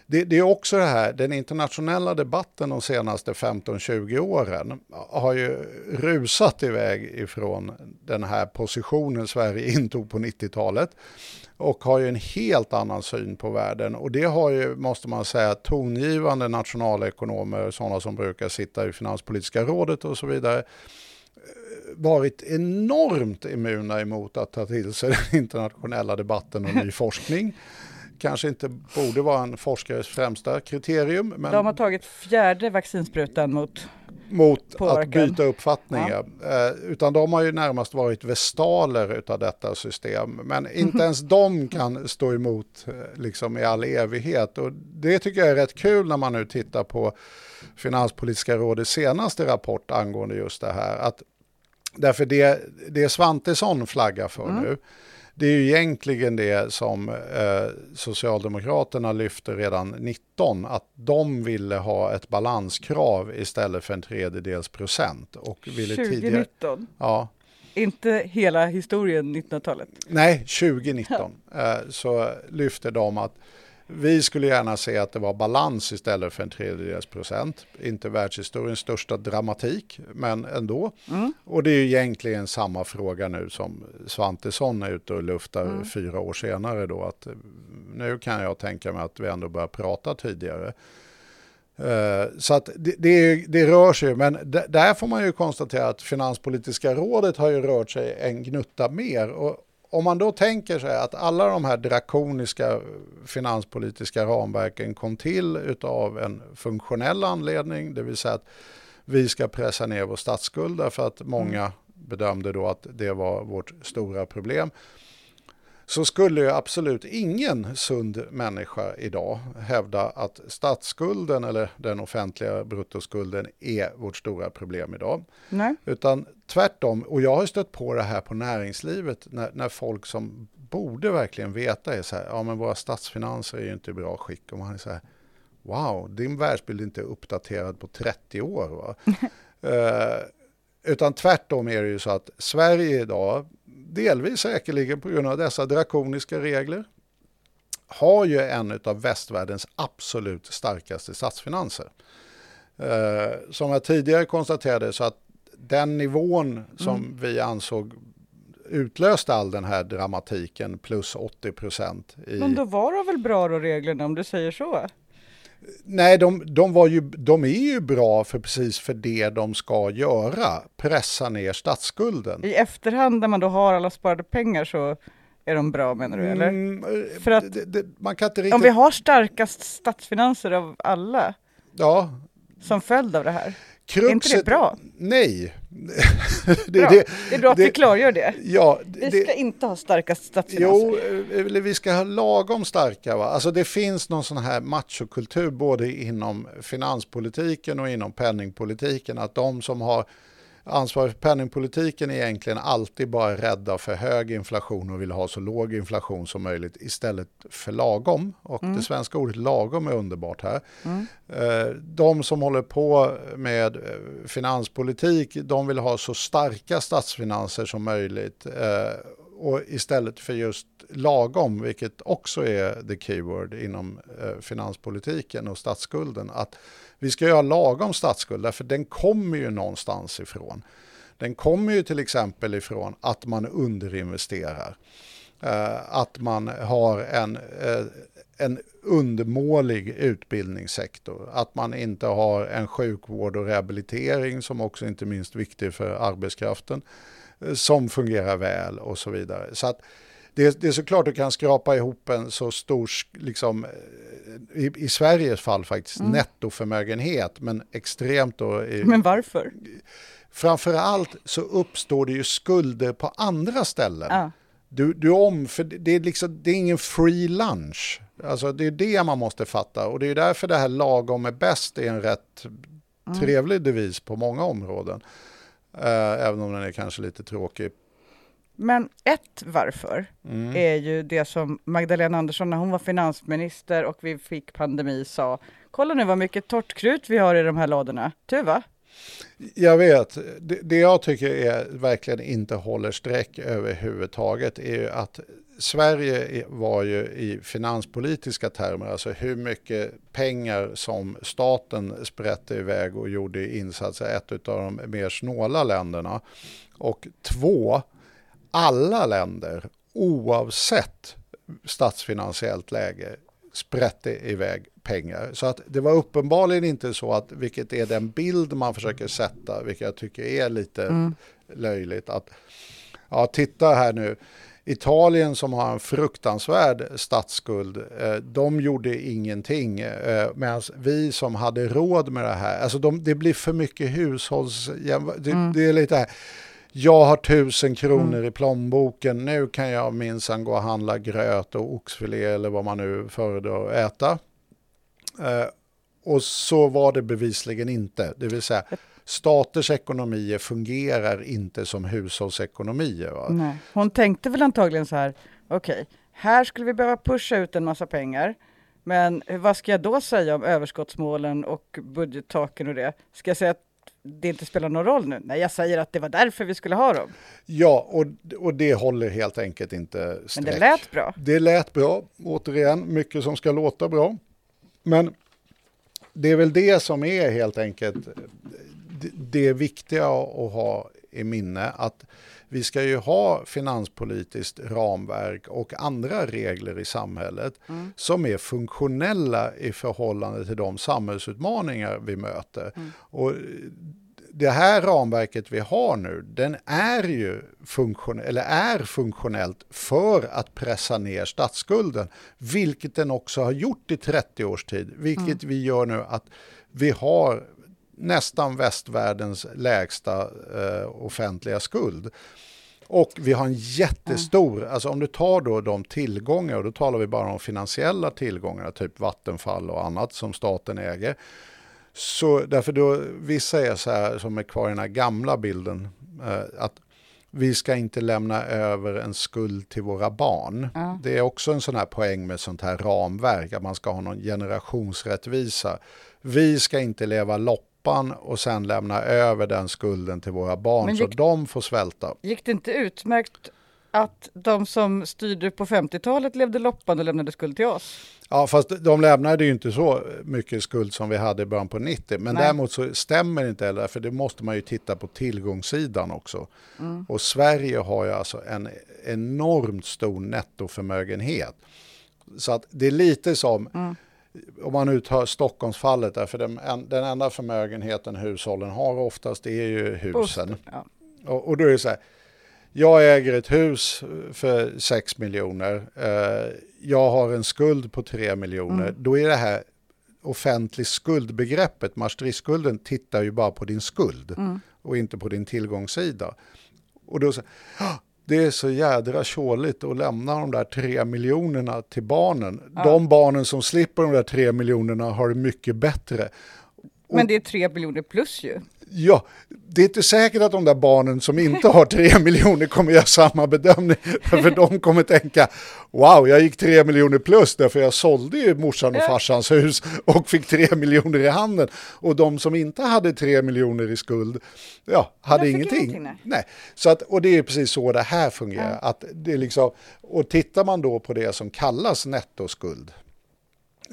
det, det är också det här, den internationella debatten de senaste 15-20 åren har ju rusat iväg ifrån den här positionen Sverige intog på 90-talet och har ju en helt annan syn på världen. Och det har ju, måste man säga, tongivande nationalekonomer, sådana som brukar sitta i Finanspolitiska rådet och så vidare, varit enormt immuna emot att ta till sig den internationella debatten och ny forskning. [LAUGHS] Kanske inte borde vara en forskares främsta kriterium, men De har tagit fjärde vaccinsprutan mot mot att påverkan. byta uppfattning. Ja. Eh, utan de har ju närmast varit vestaler utav detta system. Men inte ens [LAUGHS] de kan stå emot eh, liksom i all evighet. Och det tycker jag är rätt kul när man nu tittar på Finanspolitiska rådets senaste rapport angående just det här. Att, därför det, det Svantesson flaggar för nu, det är ju egentligen det som eh, Socialdemokraterna lyfte redan 19, att de ville ha ett balanskrav istället för en tredjedels procent. Och ville tidigare, 2019. ja, Inte hela historien 1900-talet. nej, 2019 eh, så lyfte de att vi skulle gärna se att det var balans istället för en tredjedels procent. Inte världshistoriens största dramatik, men ändå. Och det är ju egentligen samma fråga nu som Svantesson är ute och luftar fyra år senare då. Att eh, nu kan jag tänka mig att vi ändå börjar prata tidigare. Eh, Så att det, det, det rör sig, men där får man ju konstatera att Finanspolitiska rådet har ju rört sig en gnutta mer. Och om man då tänker sig att alla de här drakoniska finanspolitiska ramverken kom till utav en funktionell anledning, det vill säga att vi ska pressa ner vår statsskuld därför att många bedömde då att det var vårt stora problem så skulle ju absolut ingen sund människa idag hävda att statsskulden eller den offentliga bruttoskulden är vårt stora problem idag. Nej. Utan tvärtom, och jag har stött på det här på näringslivet när, när folk som borde verkligen veta är så här, ja men våra statsfinanser är ju inte i bra skick. Och man är så här, wow, din världsbild är inte uppdaterad på 30 år. Va? [LAUGHS] Eh, utan tvärtom är det ju så att Sverige idag, delvis säkerligen på grund av dessa drakoniska regler, har ju en av västvärldens absolut starkaste statsfinanser. Eh, som jag tidigare konstaterade så att den nivån som vi ansåg utlöste all den här dramatiken plus 80 procent. I... Men då var de väl bra då reglerna om du säger så? Nej, de, de, var ju, de är ju bra för precis för det de ska göra, pressa ner statsskulden. I efterhand när man då har alla sparade pengar så är de bra menar du eller? Mm, För att- det, det, man kan inte riktigt... Om vi har starkast statsfinanser av alla Ja, som följd av det här. kruxet... Är inte det bra? Nej. [LAUGHS] det, det- Det är bra att det- vi klargör det. Ja, Vi det, ska inte ha starkast statsfinanser. Jo, eh, eller vi ska ha lagom starka. Va? Alltså det finns någon sån här machokultur både inom finanspolitiken och inom penningpolitiken. Att de som har ansvar för penningpolitiken är egentligen alltid bara rädda för hög inflation och vill ha så låg inflation som möjligt istället för lagom. Och det svenska ordet lagom är underbart här. Eh, De som håller på med eh, finanspolitik, de vill ha så starka statsfinanser som möjligt. eh, Och istället för just lagom, vilket också är the keyword inom finanspolitiken och statsskulden, att vi ska ha lagom statsskuld, därför den kommer ju någonstans ifrån. Den kommer ju till exempel ifrån att man underinvesterar. Eh, att man har en, eh, en undermålig utbildningssektor. Att man inte har en sjukvård och rehabilitering som också inte minst viktig för arbetskraften eh, som fungerar väl och så vidare. Så att det, det är såklart du kan skrapa ihop en så stor, liksom, i, i Sveriges fall faktiskt, nettoförmögenhet, men extremt då i, Men varför? Framför allt så uppstår det ju skulder på andra ställen. Ja. Du, du om, för det är, liksom, det är ingen free lunch. Alltså det är det man måste fatta och det är därför det här lagom är bäst är en rätt trevlig devis på många områden. Eh, även om den är kanske lite tråkig. Men ett varför Mm. är ju det som Magdalena Andersson när hon var finansminister och vi fick pandemi sa Kolla nu vad mycket torrt krut vi har i de här lådorna. Du va? Jag vet, det, det jag tycker är, verkligen inte håller streck överhuvudtaget är ju att Sverige var ju i finanspolitiska termer, alltså hur mycket pengar som staten sprätte iväg och gjorde insatser, ett av de mer snåla länderna. Och två, alla länder oavsett statsfinansiellt läge sprätte iväg pengar. Så att det var uppenbarligen inte så att, vilket är den bild man försöker sätta, vilket jag tycker är lite löjligt, att ja, titta här nu, Italien som har en fruktansvärd statsskuld, eh, de gjorde ingenting. Eh, Medan vi som hade råd med det här, alltså de, det blir för mycket hushålls... Det, det är lite här, jag har tusen kronor i plånboken, nu kan jag minsann gå och handla gröt och oxfilé eller vad man nu föredrar att äta. Eh, och så var det bevisligen inte. Det vill säga, staters ekonomier fungerar inte som hushållsekonomier. Va? Nej. Hon tänkte väl antagligen så här, okej, här skulle vi behöva pusha ut en massa pengar. Men vad ska jag då säga om överskottsmålen och budgettaken och det? Ska jag säga att det inte spelar någon roll nu? Nej, jag säger att det var därför vi skulle ha dem. Ja, och, och det håller helt enkelt inte streck. Men det lät bra. Det lät bra, återigen, mycket som ska låta bra. Men det är väl det som är helt enkelt det, det viktiga att ha i minne att vi ska ju ha finanspolitiskt ramverk och andra regler i samhället Mm. som är funktionella i förhållande till de samhällsutmaningar vi möter. Och det här ramverket vi har nu, den är ju funktion, eller är funktionellt för att pressa ner statsskulden, vilket den också har gjort i 30 års tid, vilket vi gör nu att vi har nästan västvärldens lägsta eh, offentliga skuld. Och vi har en jättestor, alltså om du tar då de tillgångar, och då talar vi bara om finansiella tillgångar, typ Vattenfall och annat som staten äger. Så därför då, vissa är så här som är kvar i den här gamla bilden, eh, att vi ska inte lämna över en skuld till våra barn. Det är också en sån här poäng med sånt här ramverk, att man ska ha någon generationsrättvisa. Vi ska inte leva loppan och sen lämna över den skulden till våra barn Men så gick- de får svälta. Gick det inte utmärkt att de som styrde på 50-talet levde loppan och lämnade skuld till oss? Ja, fast de lämnade ju inte så mycket skuld som vi hade i början på 90. Men Nej. däremot så stämmer det inte heller, för det måste man ju titta på tillgångssidan också. Mm. Och Sverige har ju alltså en enormt stor nettoförmögenhet. Så att det är lite som, Mm. Om man nu tar Stockholmsfallet, där, för den, en- den enda förmögenheten hushållen har oftast är ju husen. Ja. Och, och då är det så här, jag äger ett hus för 6 miljoner, eh, jag har en skuld på 3 miljoner, då är det här offentlig skuldbegreppet, Maastrichtskulden tittar ju bara på din skuld och inte på din tillgångssida. Och då så, "Ah, det är så jädra tjåligt att lämna de där tre miljonerna till barnen. De barnen som slipper de där tre miljonerna har det mycket bättre. Men det är tre miljoner plus ju. Ja, det är inte säkert att de där barnen som inte har tre [LAUGHS] miljoner kommer göra samma bedömning. [LAUGHS] För de kommer tänka, wow, jag gick tre miljoner plus därför jag sålde ju morsan och farsans hus och fick tre miljoner i handen. Och de som inte hade tre miljoner i skuld, ja, hade ingenting. ingenting, nej. Så att, och det är precis så det här fungerar. Att det är liksom, och tittar man då på det som kallas nettoskuld,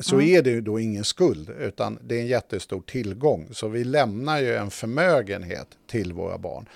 så är det ju då ingen skuld, utan det är en jättestor tillgång. Så vi lämnar ju en förmögenhet till våra barn.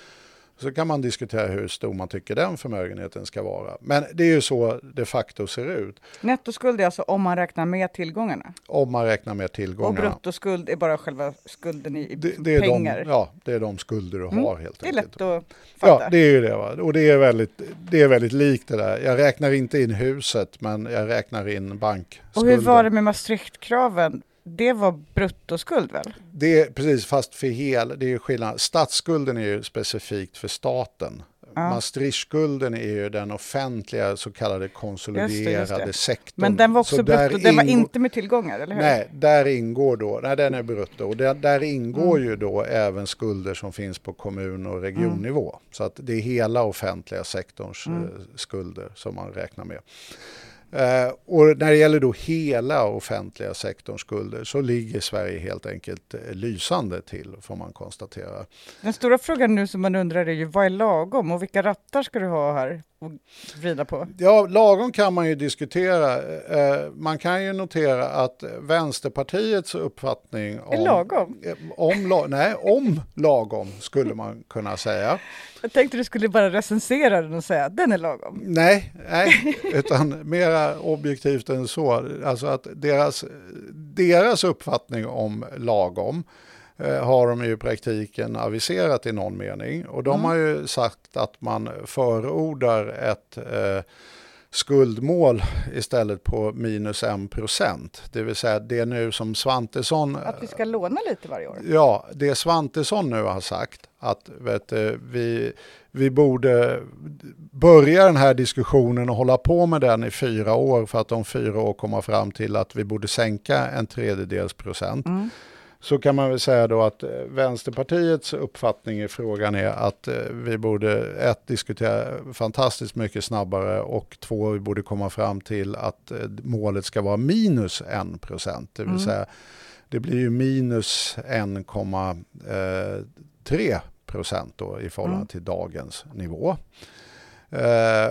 Så kan man diskutera hur stor man tycker den förmögenheten ska vara. Men det är ju så de facto ser ut, Nettoskuld är alltså om man räknar med tillgångarna. om man räknar med Och tillgångarna. bruttoskuld är bara själva skulden i, Det, det, pengar. Mm. de, ja, det är de skulder du har helt det är enkelt. lätt att fatta. Ja, det är ju det. Va? Och det är, väldigt, det är väldigt likt det där. Jag räknar inte in huset, men jag räknar in bankskulden. Och hur var det med Maastrichtkraven? Det var bruttoskuld väl? Det är precis, fast för hel, det är skillnad. Statsskulden är ju specifikt för staten. Maastrichtskulden är ju den offentliga så kallade konsoliderade Just det, just det. sektorn. Men den var Så också brutto, den var inte med tillgångar, eller hur? Nej, där ingår då, nej den är brutto, och där, där ingår Mm. ju då även skulder som finns på kommun och regionnivå. Så att det är hela offentliga sektorns Mm. eh, skulder som man räknar med. Eh, och när det gäller då hela offentliga sektorns skulder så ligger Sverige helt enkelt eh, lysande till får man konstatera. Den stora frågan nu som man undrar är ju vad är lagom och vilka rattar ska du ha här och vrida på? Ja, lagom kan man ju diskutera. Eh, man kan ju notera att Vänsterpartiets uppfattning om... Lagom? Eh, Om, nej, om lagom skulle man kunna säga. Jag tänkte du skulle bara recensera den och säga att den är lagom. Nej, nej utan mera objektivt än så. Alltså att deras, deras uppfattning om lagom eh, har de ju i praktiken aviserat i någon mening. Och de har ju sagt att man förordar ett eh, skuldmål istället på minus en procent. Det vill säga det nu som Svantesson Att vi ska låna lite varje år. Ja, det Svantesson nu har sagt att vet du, vi, vi borde börja den här diskussionen och hålla på med den i fyra år för att om fyra år komma fram till att vi borde sänka en tredjedels procent. Så kan man väl säga då att eh, Vänsterpartiets uppfattning i frågan är att eh, vi borde ett diskutera fantastiskt mycket snabbare och två vi borde komma fram till att eh, målet ska vara minus en procent. Det vill säga det blir ju minus 1,3 procent då i förhållande till dagens nivå. Eh,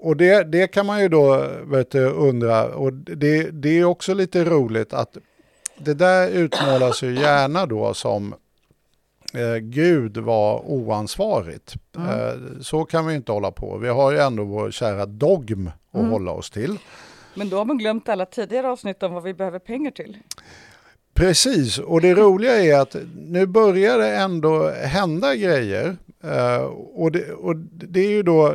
och det, det kan man ju då vet du, undra, och det, det är också lite roligt att det där utmålas ju gärna då som eh, Gud var oansvarigt. Mm. Eh, så kan vi inte hålla på. Vi har ju ändå vår kära dogm att Mm. hålla oss till. Men då har man glömt alla tidigare avsnitt om vad vi behöver pengar till. Precis, och det roliga är att nu börjar det ändå hända grejer. Eh, och, det, och det är ju då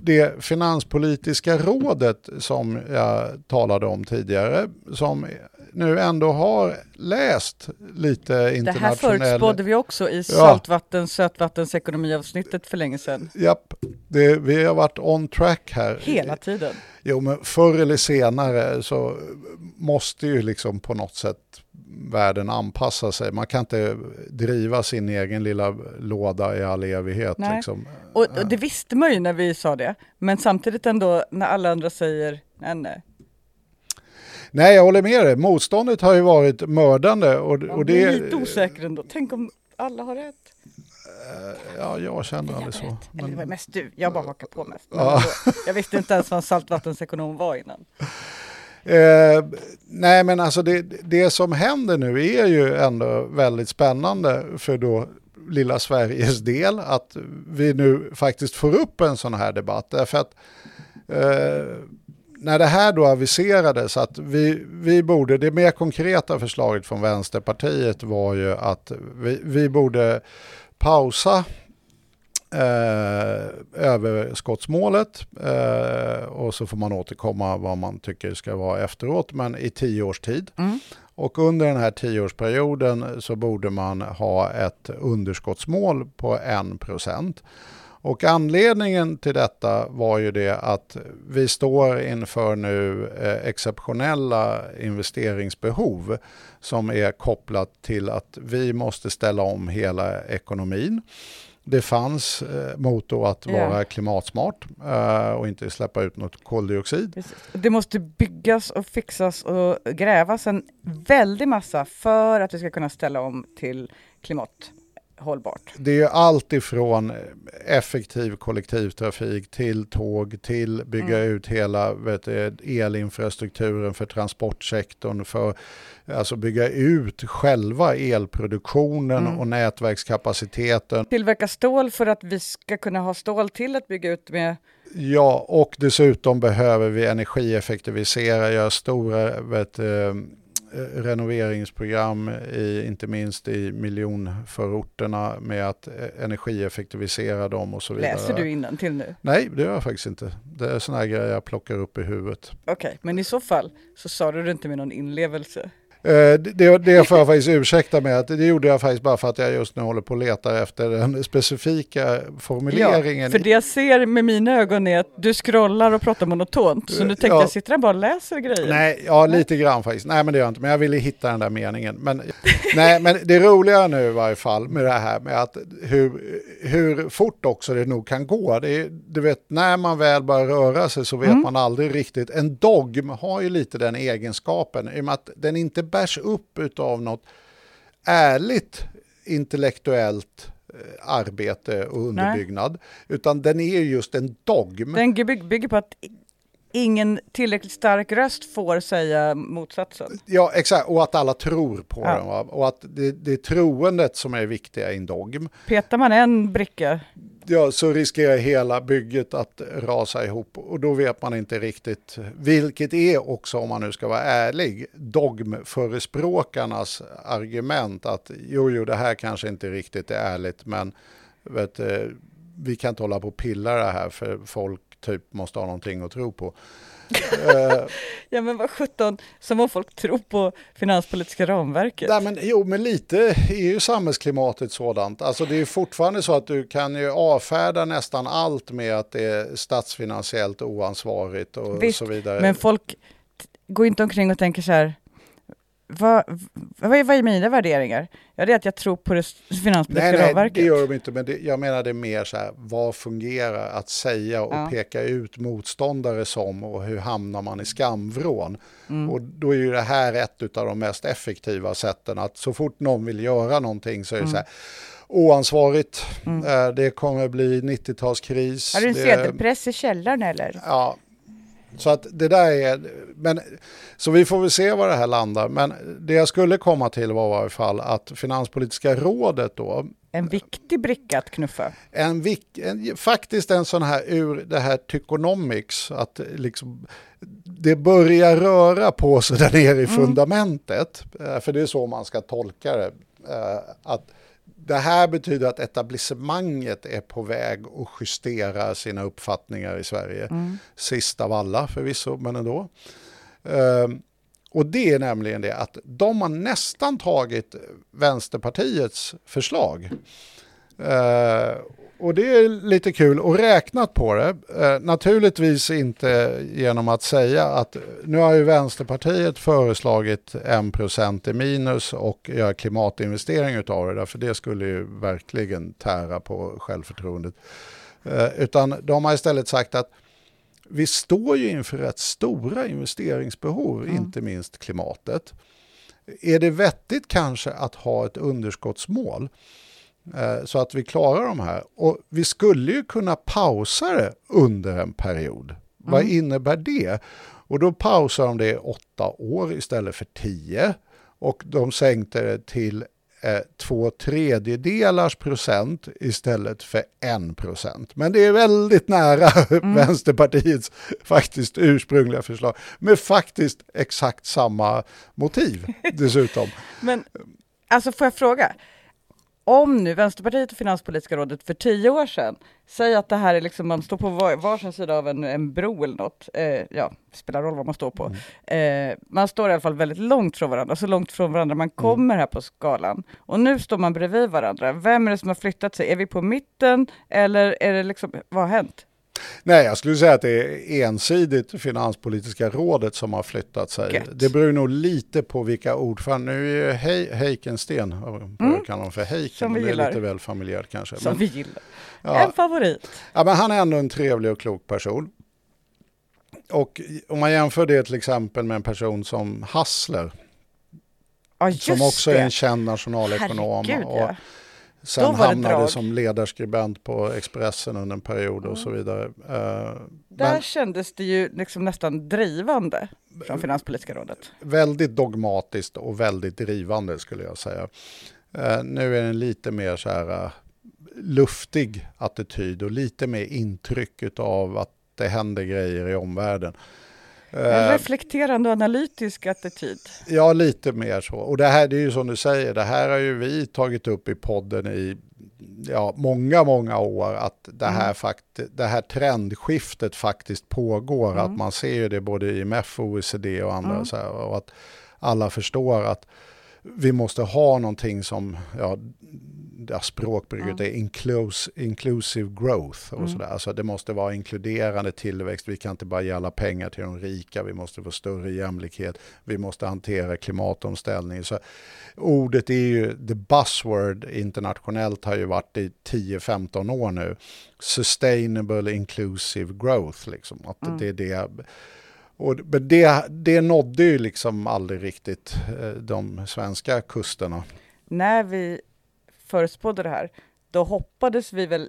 det finanspolitiska rådet som jag talade om tidigare, som nu ändå har läst lite Det här förutspådde vi också i saltvatten sötvattensekonomiavsnittet för länge sedan. Japp, det, vi har varit on track här. Hela tiden. Jo, men förr eller senare så måste ju liksom på något sätt världen anpassa sig. Man kan inte driva sin egen lilla låda i all evighet. Nej. Liksom. Och, och det visste man ju när vi sa det. Men samtidigt ändå när alla andra säger nej, nej. Nej, jag håller med dig. Motståndet har ju varit mördande. Och, Man och det, lite osäker ändå. Tänk om alla har rätt. Ja, jag känner aldrig så. Eller det var Men, mest du, jag bara hakar på mest. Men Ja. jag visste inte ens vad en saltvattensekonom var innan. eh, nej, men alltså det, det som händer nu är ju ändå väldigt spännande för då lilla Sveriges del att vi nu faktiskt får upp en sån här debatt. Därför att eh, när det här då aviserades att vi, vi borde, det mer konkreta förslaget från Vänsterpartiet var ju att vi, vi borde pausa eh, överskottsmålet eh, och så får man återkomma vad man tycker ska vara efteråt, men i tio års tid. Mm. Och under den här tioårsperioden så borde man ha ett underskottsmål på 1%. Och anledningen till detta var ju det att vi står inför nu eh, exceptionella investeringsbehov som är kopplat till att vi måste ställa om hela ekonomin. Det fanns eh, mot då att vara klimatsmart eh, och inte släppa ut något koldioxid. Precis. Det måste byggas och fixas och grävas en väldig massa för att vi ska kunna ställa om till klimathållbart. Det är ju allt ifrån effektiv kollektivtrafik till tåg till bygga Mm. ut hela du, elinfrastrukturen för transportsektorn, för alltså bygga ut själva elproduktionen Mm. och nätverkskapaciteten. Tillverka stål för att vi ska kunna ha stål till att bygga ut med. Ja, och dessutom behöver vi energieffektivisera, göra stora vet, eh, renoveringsprogram, i, inte minst i miljonförorterna med att eh, energieffektivisera dem och så vidare. Läser du till nu? Nej, det gör jag faktiskt inte. Det är sådana grejer jag plockar upp i huvudet. Okej, men i så fall så sa du det inte med någon inlevelse. Eh, det, det- får jag faktiskt ursäkta med. Att det gjorde jag faktiskt bara för att jag just nu håller på och letar efter den specifika formuleringen. för det jag ser med mina ögon är att du scrollar och pratar monotont. Så nu tänkte Ja. jag, sitter han bara och läser grejer? Nej, ja lite grann faktiskt. Nej men det gör jag inte, men jag ville hitta den där meningen. Men, nej, men det roliga nu i varje fall med det här med att hur, hur fort också det nog kan gå. Det du vet, när man väl börjar röra sig så vet Mm. man aldrig riktigt. En dogm har ju lite den egenskapen i och med att den inte bärs upp av något ärligt intellektuellt eh, arbete och underbyggnad. Utan den är ju just en dogm. Den bygg- bygger på att ingen tillräckligt stark röst får säga motsatsen. Ja, exakt. Och att alla tror på Ja. den. Va? Och att det, det är troendet som är viktiga i en dogm. Petar man en bricka, Ja, så riskerar hela bygget att rasa ihop. Och då vet man inte riktigt, vilket är också, om man nu ska vara ärlig, dogmförespråkarnas argument att jo, jo, det här kanske inte riktigt är ärligt, men vet, eh, vi kan inte hålla på och pilla det här för folk typ måste ha någonting att tro på. Eh, ja men vad sjutton, som om folk tror på finanspolitiska ramverket. Nej, men, jo, men lite är ju samhällsklimatet sådant. Alltså det är ju fortfarande så att du kan ju avfärda nästan allt med att det är statsfinansiellt oansvarigt och Visst, så vidare. Men folk går inte omkring och tänker så här, vad, vad, är, vad är mina värderingar? Ja, det är att jag tror på det finanspolitiska Nej, nej, ramverket. det gör de inte. Men det, jag menar det är mer så här, vad fungerar att säga och Ja. peka ut motståndare som och hur hamnar man i skamvrån? Mm. Och då är ju det här ett av de mest effektiva sätten att så fort någon vill göra någonting så är det Mm. så här, oansvarigt, eh, det kommer bli 90-talskris. Har du en sedelpress i källaren eller? Ja, så att det där är, men, så vi får väl se var det här landar. Men det jag skulle komma till var i alla fall att Finanspolitiska rådet då En viktig bricka att knuffa. En, vik, en, faktiskt en sån här ur det här tykonomics, att liksom, det börjar röra på sig där nere i Mm. fundamentet. Eh, För det är så man ska tolka det. Eh, Att det här betyder att etablissemanget är på väg att justera sina uppfattningar i Sverige. Mm. Sist av alla förvisso, men ändå. Ehm, Och det är nämligen det att de har nästan tagit Vänsterpartiets förslag. Eh, och det är lite kul och räknat på det. Eh, naturligtvis inte genom att säga att nu har ju Vänsterpartiet föreslagit 1% i minus och göra klimatinvestering utav det, därför det skulle ju verkligen tära på självförtroendet. Eh, utan de har istället sagt att vi står ju inför rätt stora investeringsbehov, inte minst klimatet. Är det vettigt kanske att ha ett underskottsmål så att vi klarar de här? Och vi skulle ju kunna pausa det under en period. Vad innebär det? Och då pausar de det i åtta år istället för tio. Och de sänkte det till eh, två tredjedelars procent istället för en procent. Men det är väldigt nära [LAUGHS] Vänsterpartiets faktiskt ursprungliga förslag med faktiskt exakt samma motiv [LAUGHS] dessutom. Men alltså får jag fråga? Om nu Vänsterpartiet och Finanspolitiska rådet för tio år sedan säger att det här är liksom, man står på var, varsin sida av en, en bro eller något, eh, ja, spelar roll vad man står på. Eh, man står i alla fall väldigt långt från varandra, så långt från varandra man kommer här på skalan. Och nu står man bredvid varandra. Vem är det som har flyttat sig? Är vi på mitten eller är det liksom, vad har hänt? Nej, jag skulle säga att det är ensidigt Finanspolitiska rådet som har flyttat sig. Gött. Det beror nog lite på vilka ordförande. Nu är Hei, Heikensten, jag kallar honom för Heiken, Mm. Som vi det är gillar. lite väl familjärt kanske. Som Men, vi gillar. ja, En favorit. ja, men han är ändå en trevlig och klok person. Och om man jämför det till exempel med en person som Hassler, Ja, som också det. är en känd nationalekonom. Herregud, och ja. Sen hamnade drag. som ledarskribent på Expressen under en period och så vidare. Eh, Där men kändes det ju liksom nästan drivande från Finanspolitiska rådet. väldigt dogmatiskt och väldigt drivande skulle jag säga. Eh, nu är det en lite mer så här eh, luftig attityd och lite mer intryck av att det händer grejer i omvärlden. En Eh, reflekterande och analytisk attityd. Ja, lite mer så. Och det här det är ju som du säger, det här har ju vi tagit upp i podden i ja, många, många år att det här, fakt det här trendskiftet faktiskt pågår. Att man ser ju det både i IMF, OECD och andra. Så här, och att alla förstår att vi måste ha någonting som, ja, ja språkbruket är inclus, inclusive growth och sådär. Alltså det måste vara inkluderande tillväxt. Vi kan inte bara ge alla pengar till de rika. Vi måste få större jämlikhet. Vi måste hantera klimatomställning. Så ordet är ju, the buzzword internationellt har ju varit i 10-15 år nu. Sustainable inclusive growth, liksom. Att det är det. Och det, det nådde ju liksom aldrig riktigt eh, de svenska kusterna. När vi förutspådde det här, då hoppades vi väl,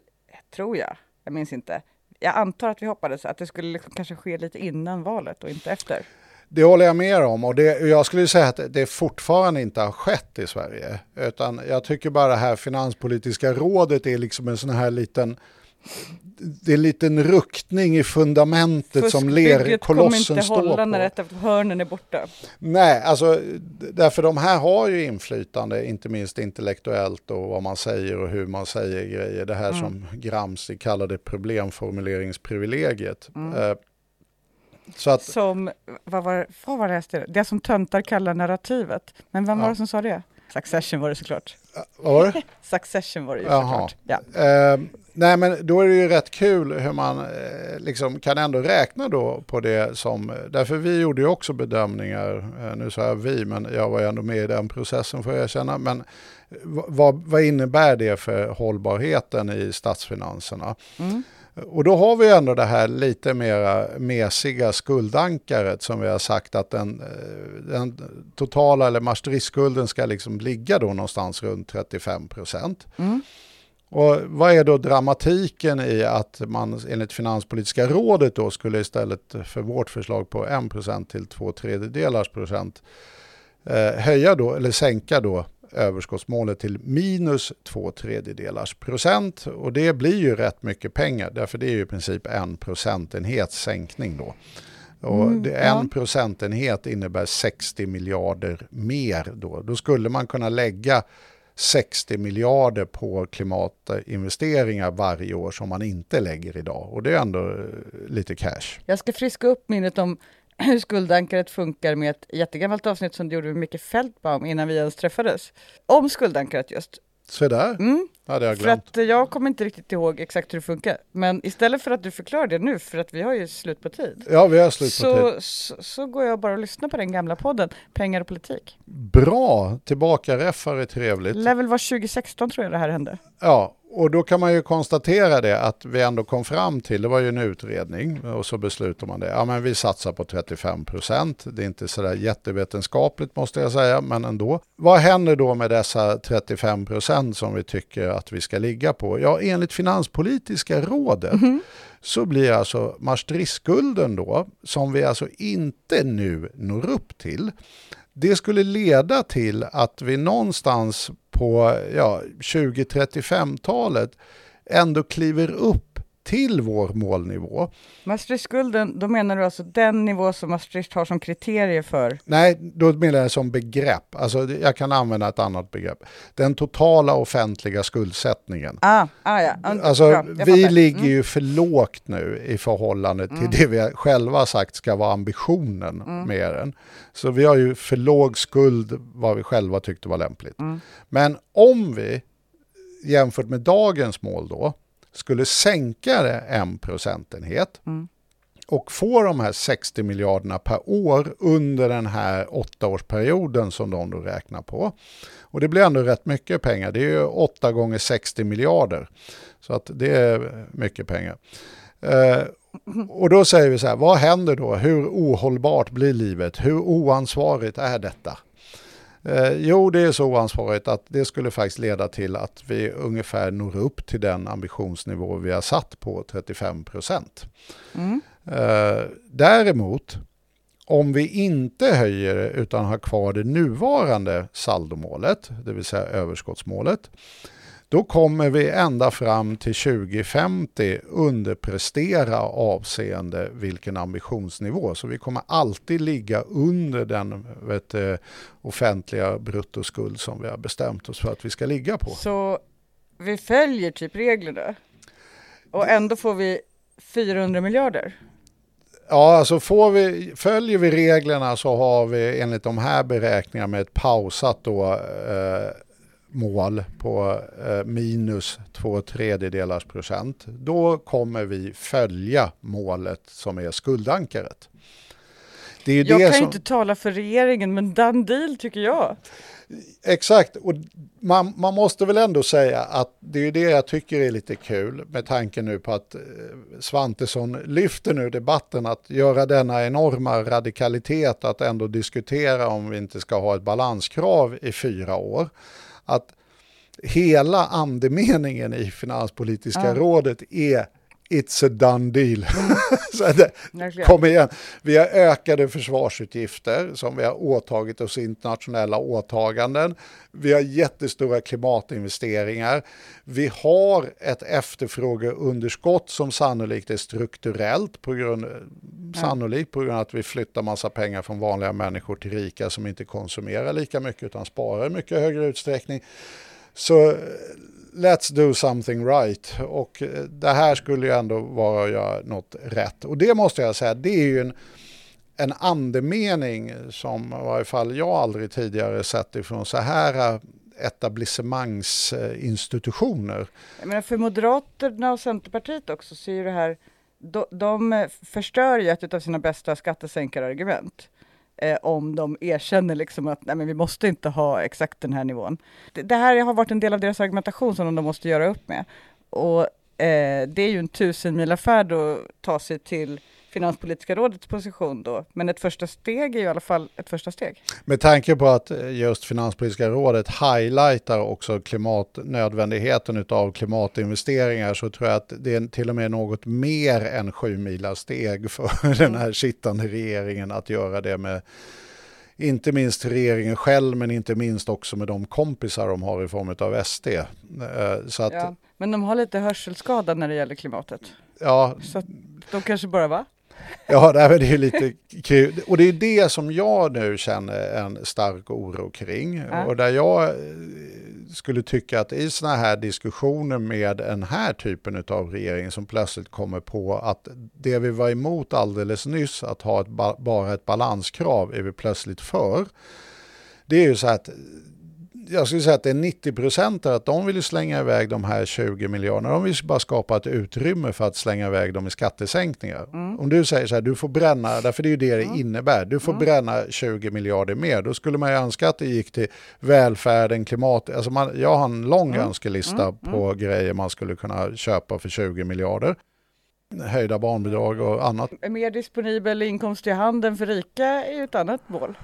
tror jag, jag minns inte, jag antar att vi hoppades att det skulle liksom kanske ske lite innan valet och inte efter. Det håller jag med om och det, jag skulle säga att det fortfarande inte har skett i Sverige. Utan jag tycker bara det här finanspolitiska rådet är liksom en sån här liten det är en liten ruckning i fundamentet som Fuskbygget kommer lerkolossen inte står hålla på. när ett av hörnen är borta. Nej, alltså därför de här har ju inflytande, inte minst intellektuellt och vad man säger och hur man säger grejer. Det här som Gramsci kallade problemformuleringsprivilegiet. Eh, Så att, Som, vad var, vad var det jag? Det som töntar kallar narrativet. Men vem var Ja. det som sa det? Succession var det såklart. vad var det? [LAUGHS] Succession var det ju såklart. Ja. Eh, nej men då är det ju rätt kul hur man eh, liksom kan ändå räkna då på det som, därför vi gjorde ju också bedömningar, eh, nu sa jag vi men jag var ju ändå med i den processen får jag erkänna, men v- vad, vad innebär det för hållbarheten i statsfinanserna? Mm. Och då har vi ändå det här lite mera mesiga skuldankaret som vi har sagt att den, eh, den totala eller Maastricht-skulden ska liksom ligga då någonstans runt 35 procent. Mm. Och vad är då dramatiken i att man enligt Finanspolitiska rådet då skulle istället för vårt förslag på 1 procent till 2 tredjedelars procent eh, höja då eller sänka då överskottsmålet till minus två tredjedelars procent. Och det blir ju rätt mycket pengar, därför det är ju i princip en procentenhets sänkning då. Och Mm, det, ja. en procentenhet innebär 60 miljarder mer då. Då skulle man kunna lägga 60 miljarder på klimatinvesteringar varje år som man inte lägger idag. Och det är ändå eh, lite cash. Jag ska friska upp minnet om hur skuldankaret funkar med ett jättegammalt avsnitt som du gjorde med Micke Fältbaum innan vi ens träffades. Om skuldankaret just. Så där Mm. hade jag För glömt. att eh, jag kommer inte riktigt ihåg exakt hur det funkar. Men istället för att du förklarar det nu, för att vi har ju slut på tid. Ja, vi har slut på tid. Så, så, så går jag bara och lyssnar på den gamla podden, Pengar och politik. Bra, tillbaka är trevligt. Level var 2016 tror jag det här hände. Ja, och då kan man ju konstatera det att vi ändå kom fram till, det var ju en utredning och så beslutar man det. Ja men vi satsar på 35 procent. Det är inte sådär jättevetenskapligt måste jag säga, men ändå. Vad händer då med dessa 35 procent som vi tycker att vi ska ligga på? Ja, enligt Finanspolitiska rådet så blir alltså Maastricht-skulden då, som vi alltså inte nu når upp till, det skulle leda till att vi någonstans på ja, 2035-talet ändå kliver upp till vår målnivå. Maastricht-skulden, då menar du alltså den nivå som Maastricht har som kriterie för? Nej, då menar jag som begrepp. Alltså, jag kan använda ett annat begrepp. Den totala offentliga skuldsättningen. Ah, ah ja. Alltså, bra, vi fattar. Mm. ligger ju för lågt nu i förhållande till det vi själva sagt ska vara ambitionen Mm. med den. Så vi har ju för låg skuld vad vi själva tyckte var lämpligt. Mm. Men om vi jämfört med dagens mål då skulle sänka det en procentenhet Mm. och få de här 60 miljarderna per år under den här åttaårsperioden som de då räknar på. Och det blir ändå rätt mycket pengar. Det är ju 8 gånger 60 miljarder. Så att det är mycket pengar. Eh, och då säger vi så här, vad händer då? Hur ohållbart blir livet? Hur oansvarigt är detta? Eh, jo, det är så oansvarigt att det skulle faktiskt leda till att vi ungefär når upp till den ambitionsnivå vi har satt på 35 procent. Mm. Eh, däremot, om vi inte höjer utan har kvar det nuvarande saldomålet, det vill säga överskottsmålet, då kommer vi ända fram till 2050 underprestera avseende vilken ambitionsnivå. Så vi kommer alltid ligga under den vet, offentliga bruttoskuld som vi har bestämt oss för att vi ska ligga på. Så vi följer typ reglerna och ändå får vi 400 miljarder? Ja, alltså får vi, följer vi reglerna så har vi enligt de här beräkningarna med ett pausat då, eh, mål på eh, minus två tredjedelars procent. Då kommer vi följa målet som är skuldankaret. Det är ju Jag det kan som, inte tala för regeringen, men done deal tycker jag. Exakt, och man, man måste väl ändå säga att det är det jag tycker är lite kul med tanke nu på att eh, Svantesson lyfter nu debatten att göra denna enorma radikalitet att ändå diskutera om vi inte ska ha ett balanskrav i fyra år. Att hela andemeningen i Finanspolitiska Ja. rådet är It's a done deal. [LAUGHS] Så det, kom igen. Vi har ökade försvarsutgifter som vi har åtagit oss internationella åtaganden. Vi har jättestora klimatinvesteringar. Vi har ett efterfrågeunderskott som sannolikt är strukturellt på grund, sannolikt på grund av att vi flyttar massa pengar från vanliga människor till rika som inte konsumerar lika mycket utan sparar i mycket högre utsträckning. Så let's do something right. Och eh, det här skulle ju ändå vara att göra något rätt. Och det måste jag säga, det är ju en, en andemening som i varje fall jag aldrig tidigare sett ifrån så här etablissemangsinstitutioner. Jag menar för Moderaterna och Centerpartiet också så är ju det här, de, de förstör ju ett av sina bästa skattesänkarargument. Eh, om de erkänner liksom att nej, men vi måste inte ha exakt den här nivån. Det, det här har varit en del av deras argumentation som de måste göra upp med. Och eh, det är ju en tusenmilafärd att ta sig till Finanspolitiska rådets position då. Men ett första steg är ju i alla fall ett första steg. Med tanke på att just Finanspolitiska rådet highlightar också klimat, nödvändigheten av klimatinvesteringar så tror jag att det är till och med något mer än sju steg för [LAUGHS] den här sittande regeringen att göra det med inte minst regeringen själv men inte minst också med de kompisar de har i form av SD. Eh, Så att, Ja. Men de har lite hörselskada när det gäller klimatet. ja, Så de kanske bara va? [LAUGHS] Ja, det är ju lite kul. Och det är det som jag nu känner en stark oro kring. Ja. Och där jag eh, skulle tycka att i såna här diskussioner med den här typen av regering som plötsligt kommer på att det vi var emot alldeles nyss, att ha ett ba- bara ett balanskrav, är vi plötsligt för. Det är ju så att jag skulle säga att det är 90 procent att de vill slänga iväg de här 20 miljarderna. De vill bara skapa ett utrymme för att slänga iväg dem i skattesänkningar. Om du säger så här, du får bränna, därför det är ju det det innebär, du får bränna 20 miljarder mer. Då skulle man ju önska att det gick till välfärden, klimat, alltså man, jag har en lång önskelista på grejer man skulle kunna köpa för 20 miljarder. Höjda barnbidrag och annat. Mer disponibel inkomst i handen för rika är ju ett annat mål.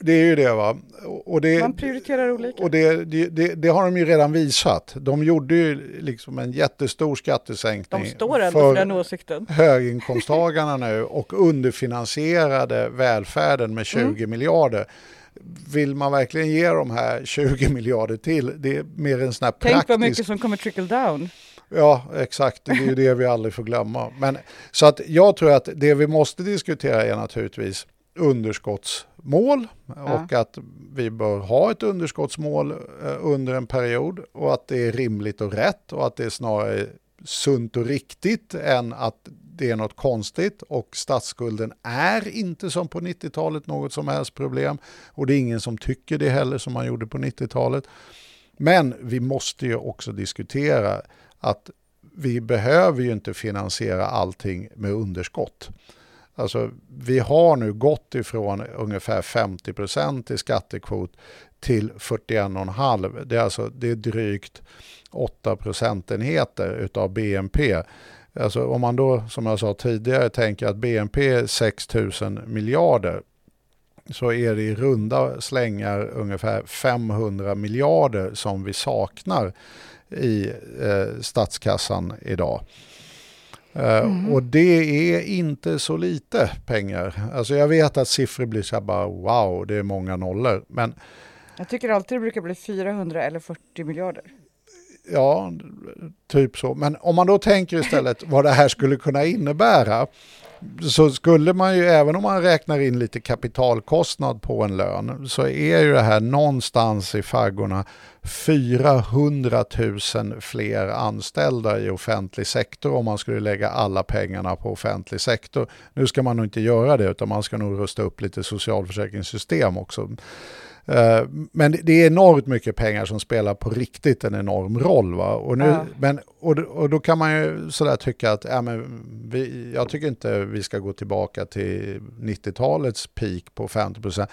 Det är ju det va. Och det, Man prioriterar olika. Och det, det, det, har de ju redan visat. De gjorde ju liksom en jättestor skattesänkning De står ändå för den åsikten. höginkomsttagarna nu och underfinansierade välfärden med 20 Mm. miljarder. Vill man verkligen ge de här 20 miljarder till? Det är mer en sån här Tänk praktisk... vad mycket som kommer trickle down. Ja, exakt. Det är ju det vi aldrig får glömma. Men, så att jag tror att det vi måste diskutera är naturligtvis underskottsmål och att vi bör ha ett underskottsmål eh, under en period och att det är rimligt och rätt och att det är snarare sunt och riktigt än att det är något konstigt och statsskulden är inte som på 90-talet något som helst problem och det är ingen som tycker det heller som man gjorde på 90-talet. Men vi måste ju också diskutera att vi behöver ju inte finansiera allting med underskott. Alltså, vi har nu gått ifrån ungefär 50% i skattekvot till 41,5. Det är alltså det är drygt 8 procentenheter utav BNP. Alltså om man då, som jag sa tidigare, tänker att BNP är 6 000 miljarder så är det i runda slängar ungefär 500 miljarder som vi saknar i eh, statskassan idag. Eh, Och det är inte så lite pengar. Alltså jag vet att siffror blir så här bara wow, det är många nollor. Men Jag tycker alltid det brukar bli 400 eller 40 miljarder. ja, typ så. Men om man då tänker istället vad det här skulle kunna innebära så skulle man ju, även om man räknar in lite kapitalkostnad på en lön, så är ju det här någonstans i faggorna 400 000 fler anställda i offentlig sektor om man skulle lägga alla pengarna på offentlig sektor. Nu ska man nog inte göra det utan man ska nog rusta upp lite socialförsäkringssystem också. Eh, Men det- är enormt mycket pengar som spelar på riktigt en enorm roll. Va? Och, nu, Ja. men, och, och då kan man ju sådär tycka att ja, men vi, jag tycker inte vi ska gå tillbaka till 90-talets peak på 50 procent.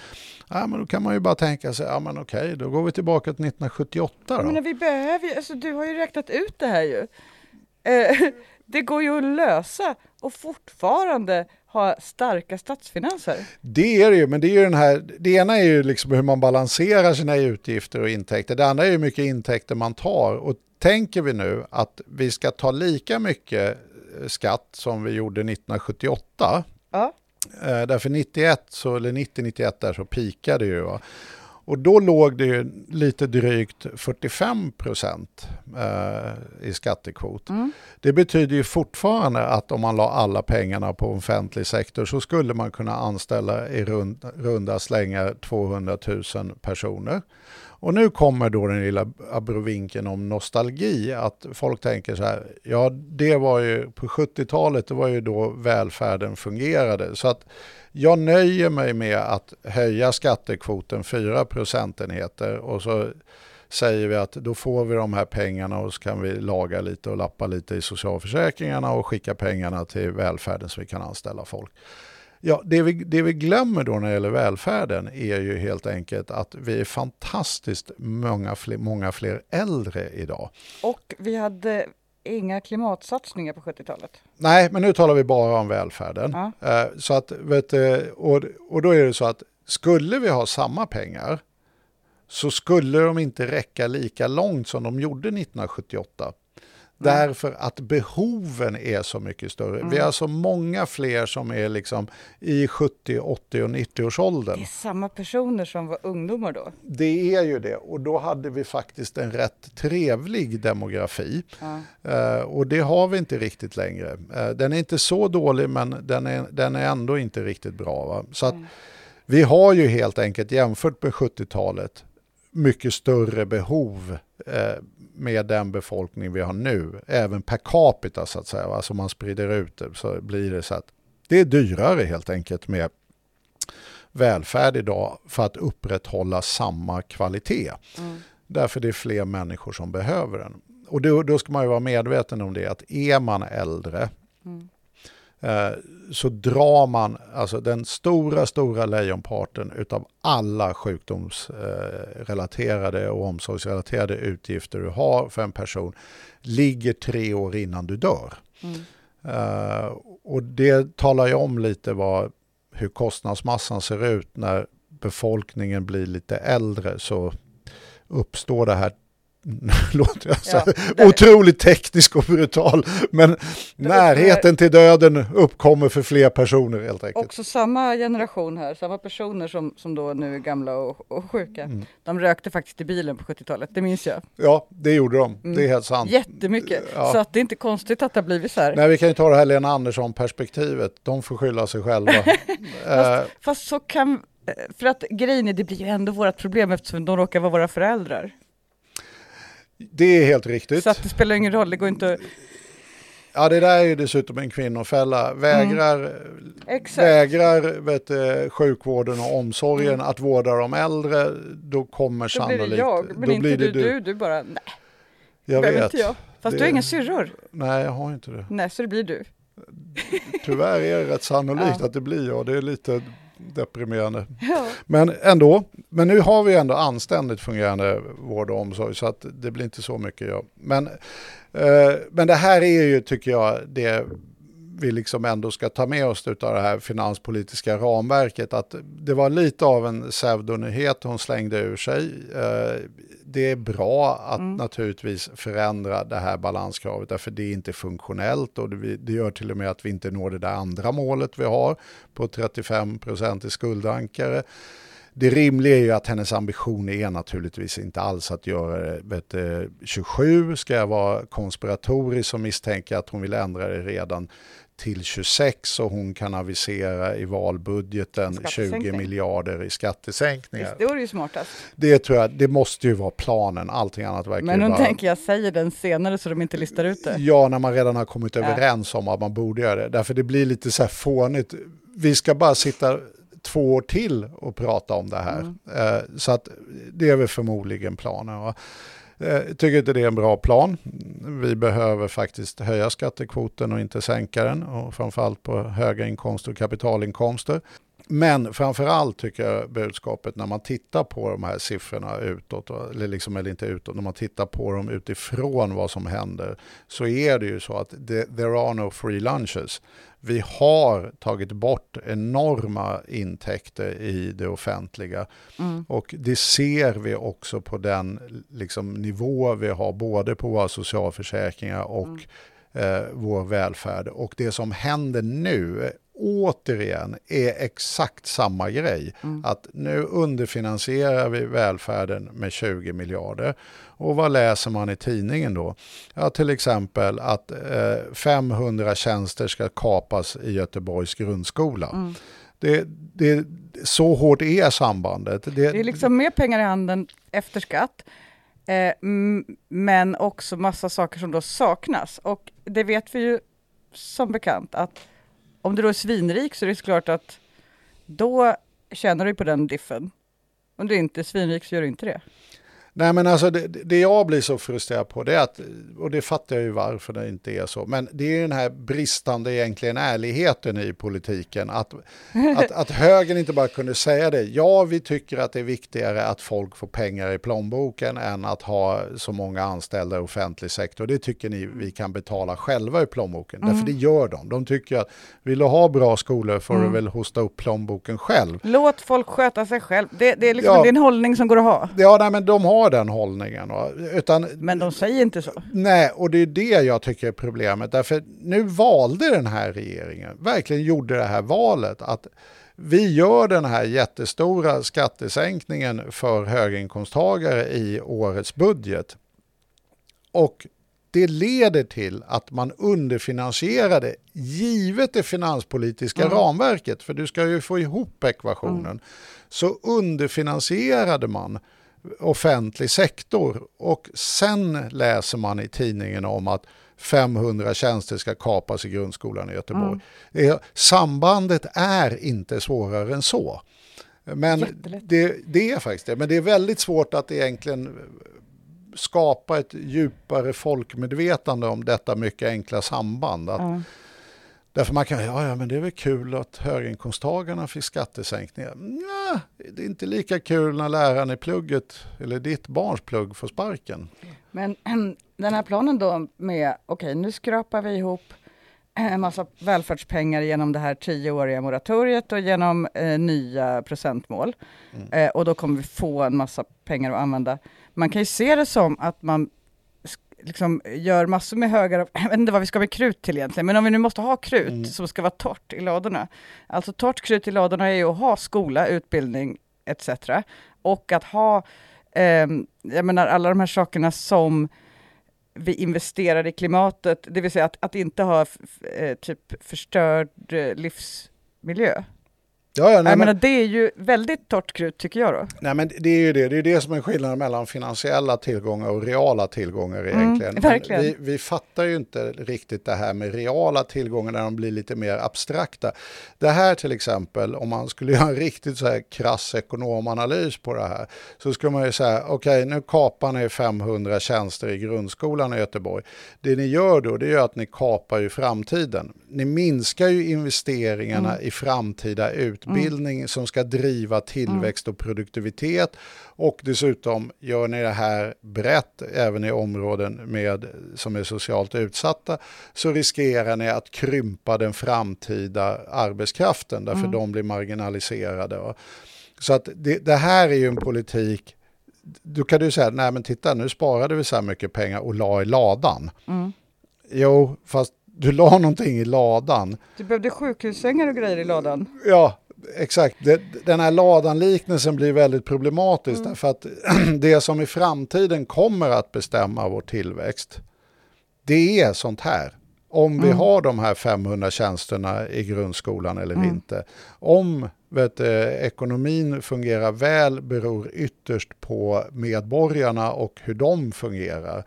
Ja, men då kan man ju bara tänka sig, ja men okej, då går vi tillbaka till 1978 då. Men vi behöver alltså du har ju räknat ut det här ju. Eh, [LAUGHS] det går ju att lösa och fortfarande ha starka statsfinanser. Det är det ju, men det är ju den här, det ena är ju liksom hur man balanserar sina utgifter och intäkter. Det andra är hur mycket intäkter man tar. Och tänker vi nu att vi ska ta lika mycket eh, skatt som vi gjorde 1978, Ja. eh, därför 91, så, eller 90-91 där så pikade ju. Va? Och då låg det ju lite drygt 45 procent eh, i skattekvot. Det betyder ju fortfarande att om man la alla pengarna på offentlig sektor så skulle man kunna anställa i rund, runda slängar 200 000 personer. Och nu kommer då den lilla abrovinken om nostalgi, att folk tänker så här, ja det var ju på 70-talet, det var ju då välfärden fungerade. Så att jag nöjer mig med att höja skattekvoten 4 procentenheter och så säger vi att då får vi de här pengarna och så kan vi laga lite och lappa lite i socialförsäkringarna och skicka pengarna till välfärden så vi kan anställa folk. Ja, det vi, det vi glömmer då när det gäller välfärden är ju helt enkelt att vi är fantastiskt många fler, många fler äldre idag. Och vi hade inga klimatsatsningar på 70-talet. Nej, men nu talar vi bara om välfärden. Ja. Eh, Så att, du, och, och då är det så att skulle vi ha samma pengar så skulle de inte räcka lika långt som de gjorde 1978. Därför att behoven är så mycket större. Mm. Vi har så många fler som är liksom i 70, 80 och 90-årsåldern. Det är samma personer som var ungdomar då. Det är ju det och då hade vi faktiskt en rätt trevlig demografi. Eh, och det har vi inte riktigt längre. Eh, den är inte så dålig men den är, den är ändå inte riktigt bra. Va? Så att vi har ju helt enkelt jämfört med 70-talet mycket större behov eh, med den befolkning vi har nu, även per capita så att säga. Va? Man sprider ut det så blir det så att det är dyrare helt enkelt med välfärd idag för att upprätthålla samma kvalitet. Därför det är fler människor som behöver den. Och då, då ska man ju vara medveten om det att är man äldre eh, så drar man alltså den stora, stora lejonparten utav alla sjukdomsrelaterade och omsorgsrelaterade utgifter du har för en person ligger tre år innan du dör. Eh, och det talar ju om lite vad, hur kostnadsmassan ser ut när befolkningen blir lite äldre så uppstår det här [LAUGHS] låter jag så det- otroligt teknisk och brutal, men närheten till döden uppkommer för fler personer helt enkelt. Också samma generation här, samma personer som, som då nu är gamla och, och sjuka. Mm. De rökte faktiskt i bilen på 70-talet, det minns jag. Ja, det gjorde de. Det är helt sant. Jättemycket. Ja. Så att det är inte konstigt att det har blivit så här. Nej, vi kan ju ta det här Lena Andersson-perspektivet. De får skylla sig själva. [LAUGHS] Eh, Fast så kan, eh, för att grejen är, det blir ju ändå vårt problem eftersom de råkar vara våra föräldrar. Det är helt riktigt. Så att det spelar ingen roll, det går inte att... Ja, det där är ju dessutom en kvinnofälla. Vägrar, Mm. Vägrar vet, du, sjukvården och omsorgen att vårda de äldre, då kommer Då sannolikt... blir det jag, men då inte blir det du, du. Du bara, nej, Jag vet. inte jag. Fast Det- du har inga syrror. Nej, jag har inte det. Nej, så det blir du. Tyvärr är det rätt sannolikt Ja. att det blir jag. Det är lite deprimerande. Ja. Men ändå, men nu har vi ändå anständigt fungerande vård och omsorg så att det blir inte så mycket jag. Men, eh, men det här är ju, tycker jag, det vi liksom ändå ska ta med oss av det här finanspolitiska ramverket. Att det var lite av en pseudonyhet hon slängde ur sig. Eh, det är bra att naturligtvis förändra det här balanskravet därför det är inte funktionellt och det, gör till och med att vi inte når det där andra målet vi har på 35 procent i skuldankare. Det rimliga är ju att hennes ambition är naturligtvis inte alls att göra det. Vet, du, 27 ska jag vara konspiratorisk och misstänka att hon vill ändra det redan till 26 och hon kan avisera i valbudgeten 20 Skattesänkning. miljarder i skattesänkningar. Det var ju smartast. Det tror jag, det måste ju vara planen, allting annat verkar Men hon bara... tänker jag säger den senare så de inte listar ut det. Ja, när man redan har kommit Ja. överens om att man borde göra det. Därför det blir lite så här fånigt. Vi ska bara sitta två år till och prata om det här. Mm. Eh, Så att det är väl förmodligen planen. Jag tycker inte det är en bra plan. Vi behöver faktiskt höja skattekvoten och inte sänka den. Och framförallt på höga inkomster och kapitalinkomster. Men framförallt tycker jag budskapet när man tittar på de här siffrorna utåt, eller, liksom, eller inte utåt, när man tittar på dem utifrån vad som händer, så är det ju så att det, there are no free lunches. Vi har tagit bort enorma intäkter i det offentliga och det ser vi också på den liksom, nivå vi har både på våra socialförsäkringar och eh, vår välfärd. Och det som händer nu, återigen, är exakt samma grej. Att nu underfinansierar vi välfärden med 20 miljarder. Och vad läser man i tidningen då? Ja, till exempel att eh, 500 tjänster ska kapas i Göteborgs grundskola. Det, det, så hårt är sambandet. Det är liksom mer pengar i handen efter skatt. Eh, men också massa saker som då saknas. Och det vet vi ju som bekant att om du då är svinrik så är det klart att då tjänar du på den diffen. Om du inte är svinrik så gör du inte det. Nej men alltså det, det jag blir så frustrerad på det är att, och det fattar jag ju varför det inte är så, men det är ju den här bristande egentligen ärligheten i politiken. Att, [LAUGHS] att, att högern inte bara kunde säga det, ja vi tycker att det är viktigare att folk får pengar i plånboken än att ha så många anställda i offentlig sektor. Det tycker ni vi kan betala själva i plånboken, därför det gör de. De tycker att vill du ha bra skolor får du väl hosta upp plånboken själv. Låt folk sköta sig själv. Det, det är, liksom, Ja. en hållning som går att ha. Ja, nej, men de har har den hållningen. Utan, Men de säger inte så. Nej, och det är det jag tycker är problemet. Därför nu valde den här regeringen, verkligen gjorde det här valet att vi gör den här jättestora skattesänkningen för höginkomsttagare i årets budget. Och det leder till att man underfinansierade, givet det finanspolitiska Mm. ramverket, för du ska ju få ihop ekvationen, så underfinansierade man offentlig sektor och sen läser man i tidningen om att 500 tjänster ska kapas i grundskolan i Göteborg. Är- Sambandet är inte svårare än så. Men det, det är faktiskt det. Men det är väldigt svårt att egentligen skapa ett djupare folkmedvetande om detta mycket enkla samband. Att, Ja. Därför man kan, ja, ja men det är väl kul att höginkomsttagarna fick skattesänkningar. Ja, det är inte lika kul när läraren i plugget, eller ditt barns plugg, får sparken. Men [CLEARS THROAT] den här planen då med, okej nu skrapar vi ihop en massa välfärdspengar genom det här tioåriga moratoriet och genom eh, nya procentmål. Eh, och då kommer vi få en massa pengar att använda. Man kan ju se det som att man liksom gör massor med högar, [LAUGHS] jag vet inte vad vi ska med krut till egentligen, men om vi nu måste ha krut Mm. som ska vara torrt i ladorna. Alltså torrt krut i ladorna är ju att ha skola, utbildning etc. Och att ha, ehm, jag menar alla de här sakerna som vi investerar i klimatet, det vill säga att, att inte ha f- f- eh, typ förstörd eh, livsmiljö. Ja, ja, nej, jag men, menar, det är ju väldigt torrt krut tycker jag då. nej, men det är ju det. Det är det som är skillnaden mellan finansiella tillgångar och reala tillgångar egentligen. Men verkligen. Vi, vi fattar ju inte riktigt det här med reala tillgångar när de blir lite mer abstrakta. Det här till exempel, om man skulle [LAUGHS] göra en riktigt så här krass ekonomanalys på det här, så skulle man ju säga, okej nu kapar ni 500 tjänster i grundskolan i Göteborg. Det ni gör då, det är att ni kapar ju framtiden. Ni minskar ju investeringarna i framtida utbildning som ska driva tillväxt och produktivitet. Och dessutom gör ni det här brett även i områden med, som är socialt utsatta så riskerar ni att krympa den framtida arbetskraften därför de blir marginaliserade. va. Så att det, det här är ju en politik då kan du säga, nej men titta nu sparade vi så här mycket pengar och la i ladan. Jo, fast du la någonting i ladan. Du behövde sjukhussängar och grejer i ladan. Ja, exakt. Det, den här ladan-liknelsen blir väldigt problematisk därför att [CLEARS THROAT] det som i framtiden kommer att bestämma vår tillväxt, det är sånt här. Om vi har de här 500 tjänsterna i grundskolan eller inte. Om vet, ekonomin fungerar väl beror ytterst på medborgarna och hur de fungerar.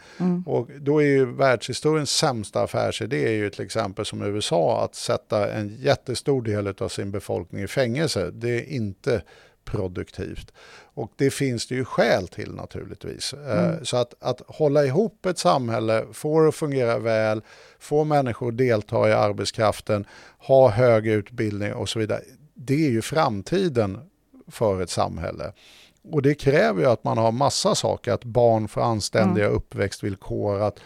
Och då är ju världshistoriens sämsta affärsidé är ju till exempel som USA att sätta en jättestor del av sin befolkning i fängelse. Det är inte produktivt. Och det finns det ju skäl till naturligtvis. Eh, Så att, att hålla ihop ett samhälle, få det att fungera väl, få människor att delta i arbetskraften, ha hög utbildning och så vidare. Det är ju framtiden för ett samhälle. Och det kräver ju att man har massa saker, att barn får anständiga uppväxtvillkor, att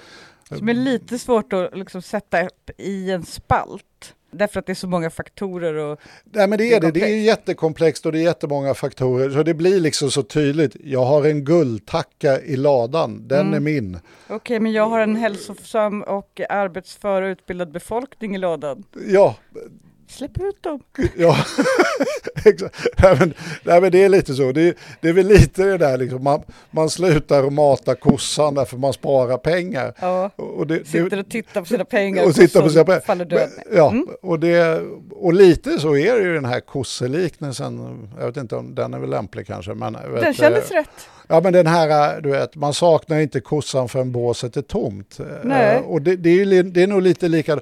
Som är lite svårt att liksom sätta upp i en spalt. Därför att det är så många faktorer och Nej men det Det är är det, det är ju komplext. jättekomplext och det är jättemånga faktorer. Så det blir liksom så tydligt, jag har en guldtacka i ladan, den Mm. är min. Okej, men jag har en hälsosam och arbetsför och utbildad befolkning i ladan. Ja, Släpp ut dem. ja. [LAUGHS] exakt. Nej, men, nej men det är lite så, det är, det är väl lite det där liksom, man, man slutar att mata kossan därför man sparar pengar. Ja, Och det, sitter och tittar på sina pengar och sitter på sina pengar. faller död Men, ja, Mm. och, det, och lite så är det ju den här kosseliknelsen. Jag vet inte om den är väl lämplig kanske. Men, vet, Den kändes eh, rätt. Ja men den här, du vet, man saknar inte kossan förrän båset är tomt. Nej. Eh, Och det, det, är det är nog lite lika.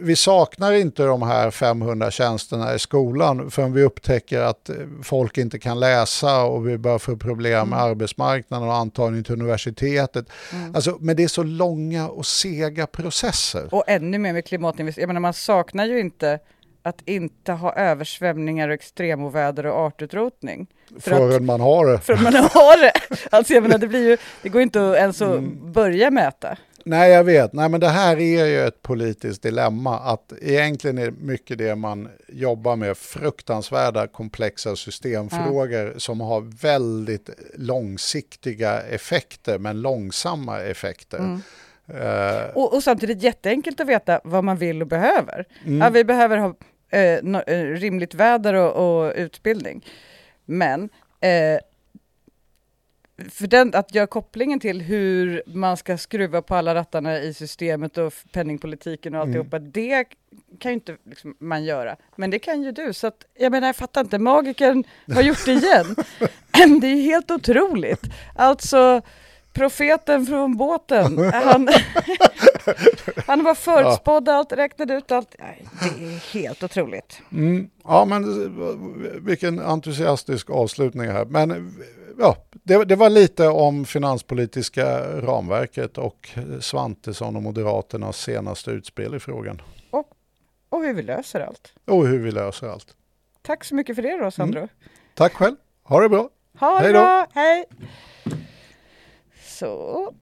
Vi saknar inte de här 500 tjänsterna i skolan förrän vi upptäcker att folk inte kan läsa och vi börjar få problem med arbetsmarknaden och antagning till universitetet. Alltså, men det är så långa och sega processer. Och ännu mer med klimatinvesteringar. Jag menar, man saknar ju inte att inte ha översvämningar och extremoväder och artutrotning. För att, Förrän man har det. för att man har det. [LAUGHS] Alltså jag menar, det, blir ju, det går inte ens att Mm. börja mäta. Nej, jag vet. Nej, men det här är ju ett politiskt dilemma. Att egentligen är mycket det man jobbar med fruktansvärda komplexa systemfrågor som har väldigt långsiktiga effekter, men långsamma effekter. Eh, Och, och samtidigt jätteenkelt att veta vad man vill och behöver. Mm. Ja, vi behöver ha eh, no, eh, rimligt väder och, och utbildning. Men eh, för den, att göra kopplingen till hur man ska skruva på alla rattarna i systemet och penningpolitiken och Mm. alltihopa, det kan ju inte liksom, man göra. Men det kan ju du. Så att, jag menar, jag fattar inte, magikern har gjort det igen. [LAUGHS] det är ju helt otroligt. Alltså, profeten från båten, han, [LAUGHS] han var förutspådd allt, räknade ut allt. Nej, det är helt otroligt. Mm, ja, men vilken entusiastisk avslutning här. Men ja, det, det var lite om finanspolitiska ramverket och Svantesson och Moderaternas senaste utspel i frågan. Och hur vi löser allt. Och hur vi löser allt. Tack så mycket för det då, Sandro. Tack själv. Ha det bra. Ha det Hej då. bra, hej! Så.